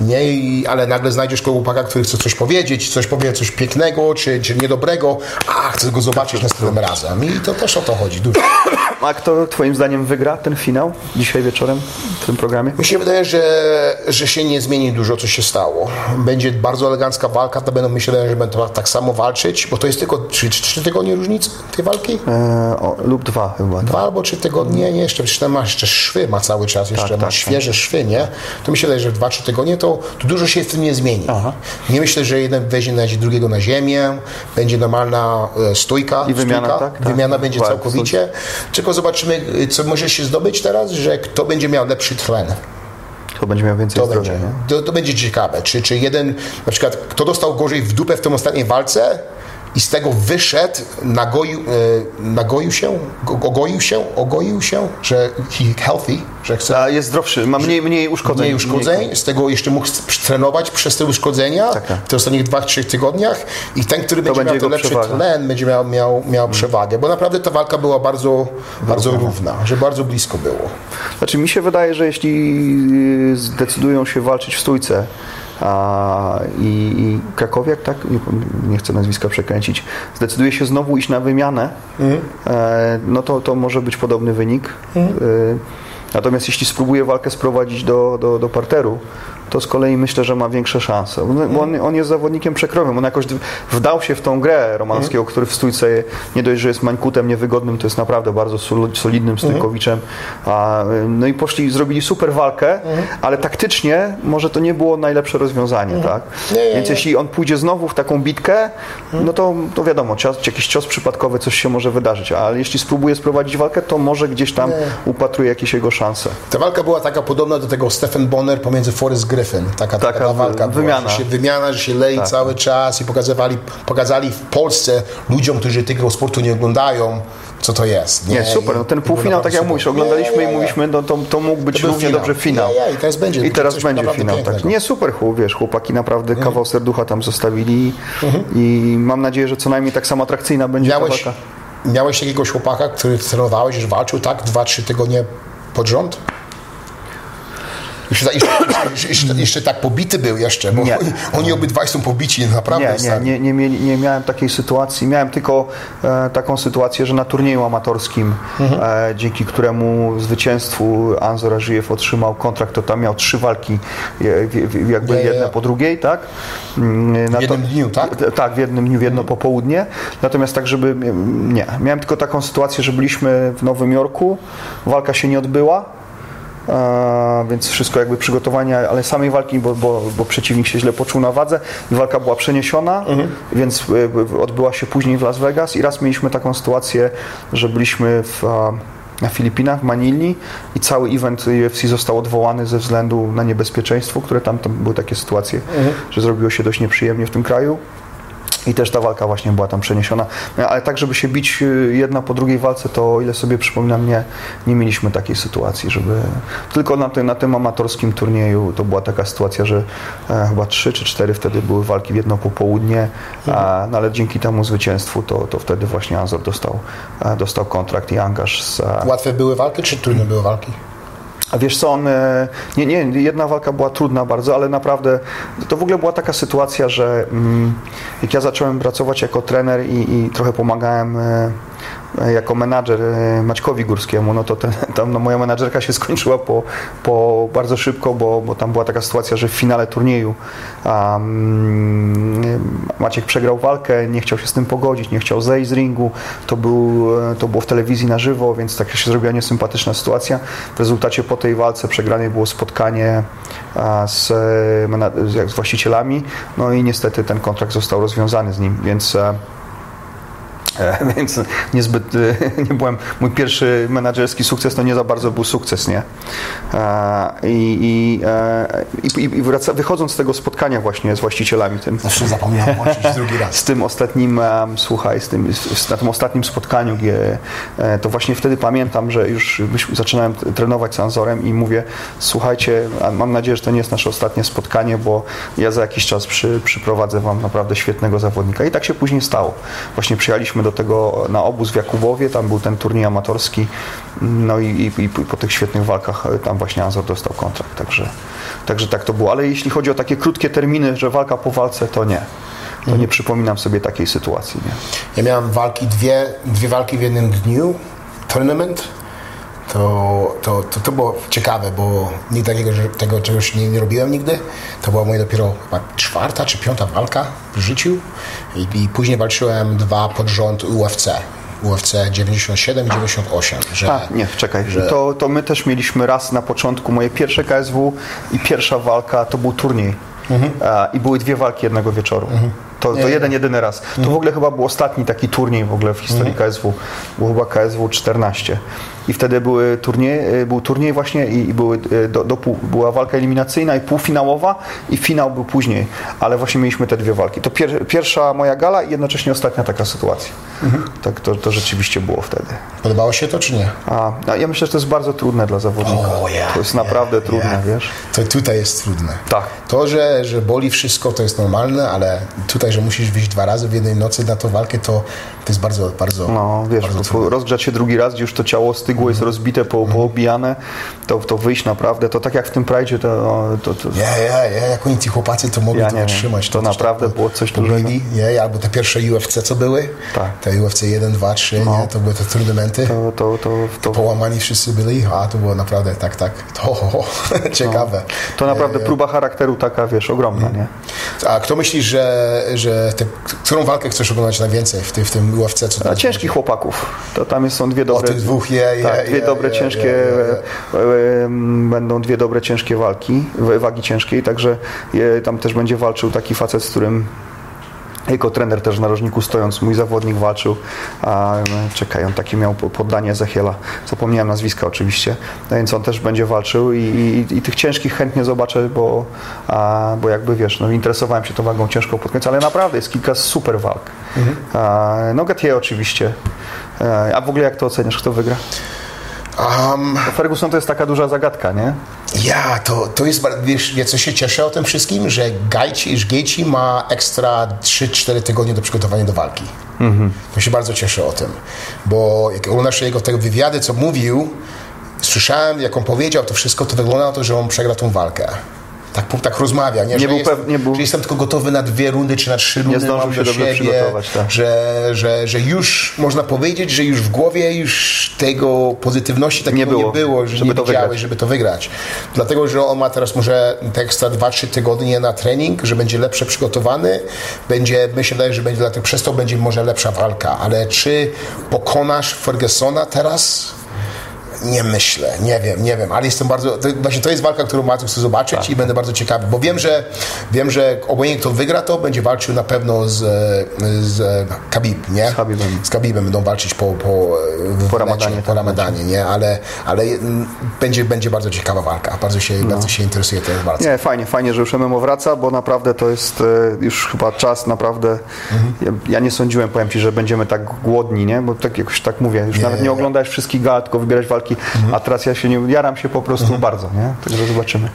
A: Nie? I, ale nagle znajdziesz chłopaka, który chce coś powiedzieć, coś powie, coś pięknego, czy, czy niedobrego, a chcę go zobaczyć następnym razem. I to też o to chodzi dużo.
B: A kto twoim zdaniem wygra ten finał dzisiaj wieczorem w tym programie?
A: Mi się wydaje, że, że się nie zmieni dużo, co się stało. Będzie bardzo elegancka walka, to będą myślę, że będą tak samo walczyć, bo to jest tylko 3 tygodnie różnicy tej walki?
B: E, o, lub dwa chyba.
A: Tak. Dwa albo trzy tygodnie, nie, jeszcze, przecież ma jeszcze szwy, ma cały czas, jeszcze tak, ma tak, świeże tak. szwy, nie? To myślę, że dwa, trzy tygodnie to, to dużo się w tym nie zmieni. Aha. Nie myślę, że jeden weźmie na drugiego na ziemię, będzie normalna e, stójka,
B: I wymiana,
A: stójka,
B: tak,
A: wymiana będzie całkowicie. Tylko zobaczymy, co może się zdobyć teraz, że kto będzie miał lepszy tlen.
B: Kto będzie miał więcej
A: to
B: zdrowia,
A: będzie, to, to, będzie ciekawe. Czy, czy jeden, na przykład, kto dostał gorzej w dupę w tej ostatniej walce, i z tego wyszedł, nagoił, e, nagoił się, ogoił się, ogoił się, że he healthy, że chce...
B: A jest zdrowszy, ma mniej, mniej uszkodzeń.
A: Mniej uszkodzeń, mniej... z tego jeszcze mógł trenować przez te uszkodzenia tak, tak. w tych ostatnich dwóch, trzech tygodniach i ten, który będzie, będzie miał lepszy przewagę. tlen, będzie miał, miał, miał hmm. przewagę, bo naprawdę ta walka była bardzo, bardzo równa, że bardzo blisko było.
B: Znaczy mi się wydaje, że jeśli zdecydują się walczyć w stójce, a, i, i Krakowiak, tak, nie, nie, chcę nazwiska przekręcić, zdecyduje się znowu iść na wymianę, mhm. e, no to, to może być podobny wynik. Mhm. E, natomiast jeśli spróbuje walkę sprowadzić do, do, do parteru, to z kolei myślę, że ma większe szanse. Bo on, on jest zawodnikiem przekrowym. On jakoś wdał się w tą grę Romanowskiego,
A: Mhm.
B: który w stójce nie dość, że jest mańkutem niewygodnym, to jest naprawdę bardzo sol- solidnym
A: Mhm.
B: stójkowiczem. No i poszli, zrobili super walkę,
A: Mhm.
B: ale taktycznie może to nie było najlepsze rozwiązanie, tak?
A: Nie, nie,
B: Więc
A: nie.
B: jeśli on pójdzie znowu w taką bitkę, no to, to wiadomo, cios, jakiś cios przypadkowy, coś się może wydarzyć, ale jeśli spróbuje sprowadzić walkę, to może gdzieś tam upatruje jakieś jego szanse.
A: Ta walka była taka podobna do tego Stephen Bonner pomiędzy Forrest Griffin. Taka, taka,
B: Taka
A: ta walka
B: wy-
A: była,
B: wymiana.
A: że się wymiana, że się lei cały czas i pokazywali, pokazali w Polsce ludziom, którzy tego sportu nie oglądają, co to jest.
B: Nie, super. No ten półfinał, tak jak mówisz, oglądaliśmy
A: Nie,
B: i
A: nie, nie.
B: mówiliśmy, no to, to mógł być
A: To
B: równie
A: finał.
B: dobrze finał.
A: Nie, nie, i teraz będzie.
B: I teraz będzie finał. Tak. Nie, super, chłop, wiesz, chłopaki naprawdę
A: Mhm.
B: kawał serducha tam zostawili i mam nadzieję, że co najmniej tak samo atrakcyjna będzie
A: Miałeś,
B: ta walka.
A: miałeś jakiegoś chłopaka, który trenowałeś, że walczył tak dwa, trzy tygodnie pod rząd? Jeszcze, jeszcze, jeszcze, jeszcze, tak pobity był jeszcze, bo
B: Nie.
A: oni obydwaj są pobici, naprawdę
B: Nie, nie, nie, nie, nie miałem takiej sytuacji. Miałem tylko e, taką sytuację, że na turnieju amatorskim, e, dzięki któremu zwycięstwu Anzor Ażyjew otrzymał kontrakt, to tam miał trzy walki, e, jakby
A: ja.
B: po drugiej, tak? Mm, na
A: W jednym dniu, tak?
B: T- Tak, w jednym dniu, w jedno popołudnie. Natomiast tak, żeby. Nie. Miałem tylko taką sytuację, że byliśmy w Nowym Jorku, walka się nie odbyła. E, więc wszystko jakby przygotowania, ale samej walki, bo, bo, bo przeciwnik się źle poczuł na wadze. I walka była przeniesiona, więc e, odbyła się później w Las Vegas i raz mieliśmy taką sytuację, że byliśmy w, e, na Filipinach, w Manili i cały event UFC został odwołany ze względu na niebezpieczeństwo, które tam, tam były takie sytuacje, że zrobiło się dość nieprzyjemnie w tym kraju. I też ta walka właśnie była tam przeniesiona. Ale tak, żeby się bić y, jedna po drugiej walce, to o ile sobie przypominam, nie, nie mieliśmy takiej sytuacji, żeby... Tylko na tym, na tym amatorskim turnieju to była taka sytuacja, że e, chyba trzy czy cztery wtedy były walki w jedno popołudnie, a, no, ale dzięki temu zwycięstwu to, to wtedy właśnie Azor dostał, e, dostał kontrakt i angaż z,
A: Łatwe były walki, czy trudne były walki?
B: A wiesz co, on, e, nie, nie, jedna walka była trudna bardzo, ale naprawdę to w ogóle była taka sytuacja, że mm, jak ja zacząłem pracować jako trener i, i trochę pomagałem e, jako menadżer e, Maćkowi Górskiemu, no to ten, tam no, moja menadżerka się skończyła po, po bardzo szybko, bo, bo tam była taka sytuacja, że w finale turnieju mm, Maciek przegrał walkę, nie chciał się z tym pogodzić, nie chciał zejść z ringu, to, był, e, to było w telewizji na żywo, więc tak się zrobiła niesympatyczna sytuacja. W rezultacie po tej walce przegranej było spotkanie z, e, z, właścicielami, no i niestety ten kontrakt został rozwiązany z nim, więc e, E, Więc niezbyt, e, nie byłem, mój pierwszy menadżerski sukces to nie za bardzo był sukces, nie? E, I, i, e, i, i wraca, wychodząc z tego spotkania właśnie z właścicielami, tym,
A: Zawsze zapomniałem włączyć drugi raz.
B: z tym ostatnim, słuchaj, z tym, z, na tym ostatnim spotkaniu, gdzie, e, to właśnie wtedy pamiętam, że już zaczynałem trenować z Anzorem i mówię, słuchajcie, mam nadzieję, że to nie jest nasze ostatnie spotkanie, bo ja za jakiś czas przy, przyprowadzę Wam naprawdę świetnego zawodnika. I tak się później stało. Właśnie przyjechaliśmy do tego na obóz w Jakubowie, tam był ten turniej amatorski, no i, i, i po tych świetnych walkach e, tam właśnie Anzor dostał kontrakt, także, także tak to było. Ale jeśli chodzi o takie krótkie terminy, że walka po walce, to nie. To nie przypominam sobie takiej sytuacji. Nie?
A: Ja miałem walki, dwie, dwie walki w jednym dniu, tournament. To, to, to, to było ciekawe, bo nigdy takiego, tego czegoś nie, nie robiłem nigdy. To była moja dopiero czwarta czy piąta walka w życiu. I, i później walczyłem dwa pod rząd UFC. UFC 97 i 98. Że,
B: A, nie, czekaj.
A: że-
B: To, to my też mieliśmy raz na początku moje pierwsze KSW i pierwsza walka to był turniej. A, I były dwie walki jednego wieczoru. To, to jeden, jedyny raz. To w ogóle chyba był ostatni taki turniej w ogóle w historii KSW. Był chyba KSW 14. I wtedy były turnieje, był turniej właśnie i, i były e, do, do pół, była walka eliminacyjna i półfinałowa i finał był później. Ale właśnie mieliśmy te dwie walki. To pier, pierwsza moja gala i jednocześnie ostatnia taka sytuacja. Tak to, to rzeczywiście było wtedy.
A: Podobało się to, czy nie?
B: A, a ja myślę, że to jest bardzo trudne dla zawodnika.
A: O, ja,
B: to jest naprawdę trudne,
A: ja.
B: wiesz?
A: To tutaj jest trudne.
B: Tak.
A: To, że, że boli wszystko, to jest normalne, ale tutaj, że musisz wyjść dwa razy w jednej nocy na tą walkę, to, to jest bardzo, bardzo,
B: No, wiesz,
A: bardzo
B: rozgrzać się drugi raz, gdzie już to ciało stygnie stygło jest rozbite, po, poobijane, to, to wyjść naprawdę, to tak jak w tym Pride, to, to, to
A: Ja, ja, ja, jak oni ci chłopacy to mogli
B: Ja
A: to wytrzymać.
B: To
A: też
B: naprawdę było coś dużego.
A: Nie, albo te pierwsze UFC, co były,
B: Tak.
A: te UFC 1, 2, 3,
B: No.
A: nie, to były te turnamenty.
B: to, to, to, to,
A: Połamani wszyscy byli, a to było naprawdę tak, tak, to ho, ho. ciekawe.
B: to naprawdę próba charakteru taka, wiesz, ogromna, nie?
A: A kto myślisz, że, że te, którą walkę chcesz oglądać najwięcej w, tym- w tym UFC? Co
B: ciężkich chłopaków. To tam jest, są dwie dobre.
A: tych dwóch, je, je,
B: tak, dwie dobre, ciężkie. e, e, Będą dwie dobre, ciężkie walki, wagi ciężkiej, także tam też będzie walczył taki facet, z którym jako trener też w narożniku stojąc, mój zawodnik walczył, a e, czekaj, on taki miał po- poddanie Ezechiela, zapomniałem nazwiska oczywiście, no więc on też będzie walczył i, i, i tych ciężkich chętnie zobaczę, bo, a, bo jakby wiesz, no interesowałem się tą wagą ciężką pod koniec, ale naprawdę jest kilka super walk. A, no Gautier oczywiście, a w ogóle jak to oceniasz, kto wygra?
A: Um,
B: Ferguson to jest taka duża zagadka, nie?
A: ja, to, to jest, wiesz, co się cieszę o tym wszystkim, że Gaethje ma ekstra 3-4 tygodnie do przygotowania do walki. To się bardzo cieszę o tym, bo jak oglądasz jego te wywiady, co mówił, słyszałem, jak on powiedział to wszystko, to wygląda na to, że on przegra tą walkę. Tak, tak rozmawia, nie? że,
B: był
A: jestem,
B: pew- nie był-
A: że jestem tylko gotowy na dwie rundy czy na trzy rundy.
B: zdążył
A: mam
B: się
A: do
B: dobrze
A: siebie,
B: przygotować, tak.
A: że, że, że już można powiedzieć, że już w głowie już tego pozytywności takiego
B: Nie
A: nie
B: było,
A: było, że
B: żeby
A: nie
B: to
A: wiedziałeś,
B: wygrać.
A: żeby to wygrać. Dlatego, że on ma teraz może te ekstra 2-3 tygodnie na trening, że będzie lepsze przygotowany, będzie, mi się wydaje, że będzie dlatego przez to będzie może lepsza walka, ale czy pokonasz Fergusona teraz? Nie myślę, nie wiem, nie wiem, ale jestem bardzo, to, właśnie to jest walka, którą bardzo chcę zobaczyć
B: Tak.
A: i będę bardzo ciekawy, bo wiem, że wiem, że obojętnie kto wygra to, będzie walczył na pewno z, z Khabib, nie?
B: Z Khabibem.
A: Z Khabibem będą walczyć po, po,
B: Po Ramadanie,
A: po
B: tak,
A: Ramadanie, nie? Ale, ale będzie, będzie bardzo ciekawa walka, bardzo się, bardzo się interesuje tej walce.
B: No. Nie, fajnie, fajnie, że już MMO wraca, bo naprawdę to jest e, już chyba czas, naprawdę. Ja, ja nie sądziłem, powiem Ci, że będziemy tak głodni, nie? Bo tak jakoś tak mówię, już
A: Nie,
B: nawet
A: nie,
B: nie oglądałeś wszystkich gal, tylko wybierać walki, a teraz ja się nie, jaram się po prostu bardzo, nie? Także zobaczymy.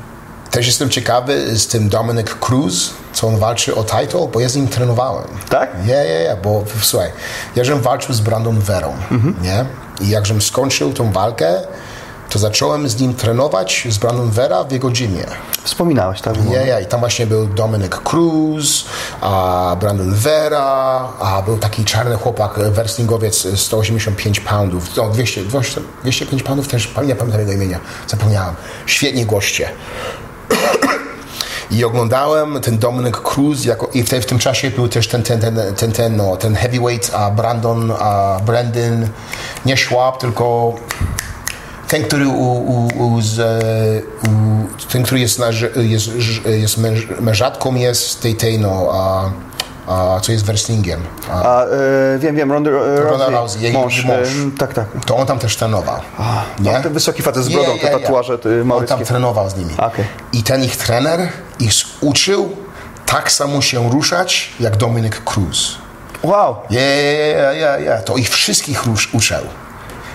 A: Też jestem ciekawy z tym Dominic Cruz, co on walczy o title, bo ja z nim trenowałem.
B: Tak?
A: Nie, nie, nie, bo słuchaj, ja żem walczył z Brandon Verą, nie? I jak żem skończył tą walkę, to zacząłem z nim trenować z Brandon Vera w jego gymie.
B: Wspominałeś, tak?
A: Nie, nie, i tam właśnie był Dominic Cruz, a Brandon Vera, a był taki czarny chłopak, wrestlingowiec 185 poundów, no 200, 200, 205 poundów też, nie pamiętam jego imienia, zapomniałem. Świetni goście. I oglądałem ten Dominic Cruz jako, i w, te, w tym czasie był też ten, ten, ten, ten, ten, no, ten heavyweight, a Brandon, a Brandon, nie Schwab, tylko ten, który u, u, u, z, e, ten, który jest, na, jest, jest męż, mężatką jest tej, tej no, a, a, co jest wrestlingiem. A,
B: A, e, wiem, wiem, Ronda, e, Rousey,
A: Rousey, jej
B: mąż,
A: mąż.
B: tak, tak.
A: to on tam też trenował.
B: No, ten wysoki facet z brodą, te tatuaże te
A: On tam trenował z nimi.
B: Okej.
A: I ten ich trener ich uczył tak samo się ruszać jak Dominic Cruz.
B: Wow!
A: Ja, ja, ja, ja. To ich wszystkich rusz, uczył.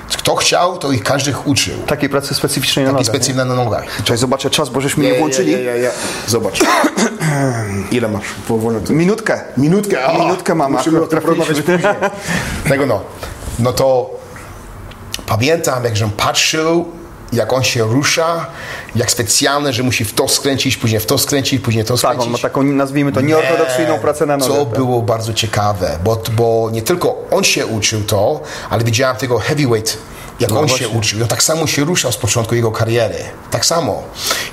A: Kto chciał, to ich każdych uczył.
B: Takiej pracy specyficznej na nogach. nie?
A: specjalny na nogach.
B: Czekaj, zobaczę czas, bo żeśmy nie włączyli.
A: Ja, ja, ja. Zobacz. Ile masz? Powolno.
B: Minutkę.
A: Minutkę. O,
B: Minutkę mamy,
A: Musimy o tym porozmawiać
B: trafiliśmy.
A: później. Tego no. No to pamiętam, jak żem patrzył, jak on się rusza, jak specjalne, że musi w to skręcić, później w to skręcić, później to
B: Tak,
A: skręcić.
B: on ma taką, nazwijmy to, nieortodoksyjną
A: Nie,
B: pracę na nogę.
A: Co
B: tak.
A: było bardzo ciekawe, bo, bo nie tylko on się uczył to, ale widziałem tego heavyweight, jak
B: No
A: on
B: właśnie.
A: się uczył. On tak samo się ruszał z początku jego kariery. Tak samo.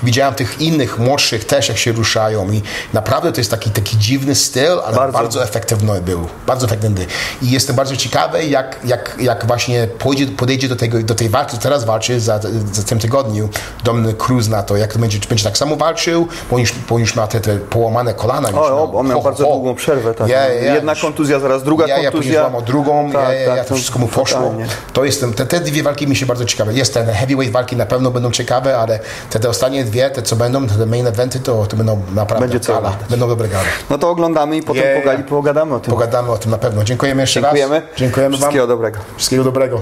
A: Widziałem tych innych, młodszych też, jak się ruszają i naprawdę to jest taki, taki dziwny styl, ale
B: Bardzo.
A: bardzo, efektywny był. Bardzo efektywny. I jestem bardzo ciekawy, jak, jak, jak właśnie podejdzie, podejdzie do, tego, do tej walki, teraz walczy za, za tym tygodniu Dominic Cruz na to, jak będzie, czy będzie tak samo walczył, bo już, bo już ma te, te połamane kolana. już
B: O,
A: miał.
B: o, on miał
A: Ho,
B: bardzo
A: ho.
B: długą przerwę. Tak.
A: Ja, ja,
B: Jedna
A: już-
B: kontuzja, zaraz druga
A: ja, ja później
B: kontuzja.
A: złamał drugą,
B: Tak, tak,
A: ja, to
B: to
A: wszystko mu poszło.
B: fatalnie.
A: To jestem, te, te dwie walki mi się bardzo ciekawe. Jest ten heavyweight walki na pewno będą ciekawe, ale te, te ostatnie dwie, te co będą, te main eventy, to, to będą naprawdę
B: Będzie
A: gala.
B: oglądać.
A: Będą dobre gale.
B: No to oglądamy i potem pogali, pogadamy o tym.
A: Pogadamy o tym na pewno. Dziękujemy jeszcze
B: Dziękujemy.
A: raz. Dziękujemy
B: Wszystkiego
A: wam.
B: dobrego.
A: Wszystkiego dobrego.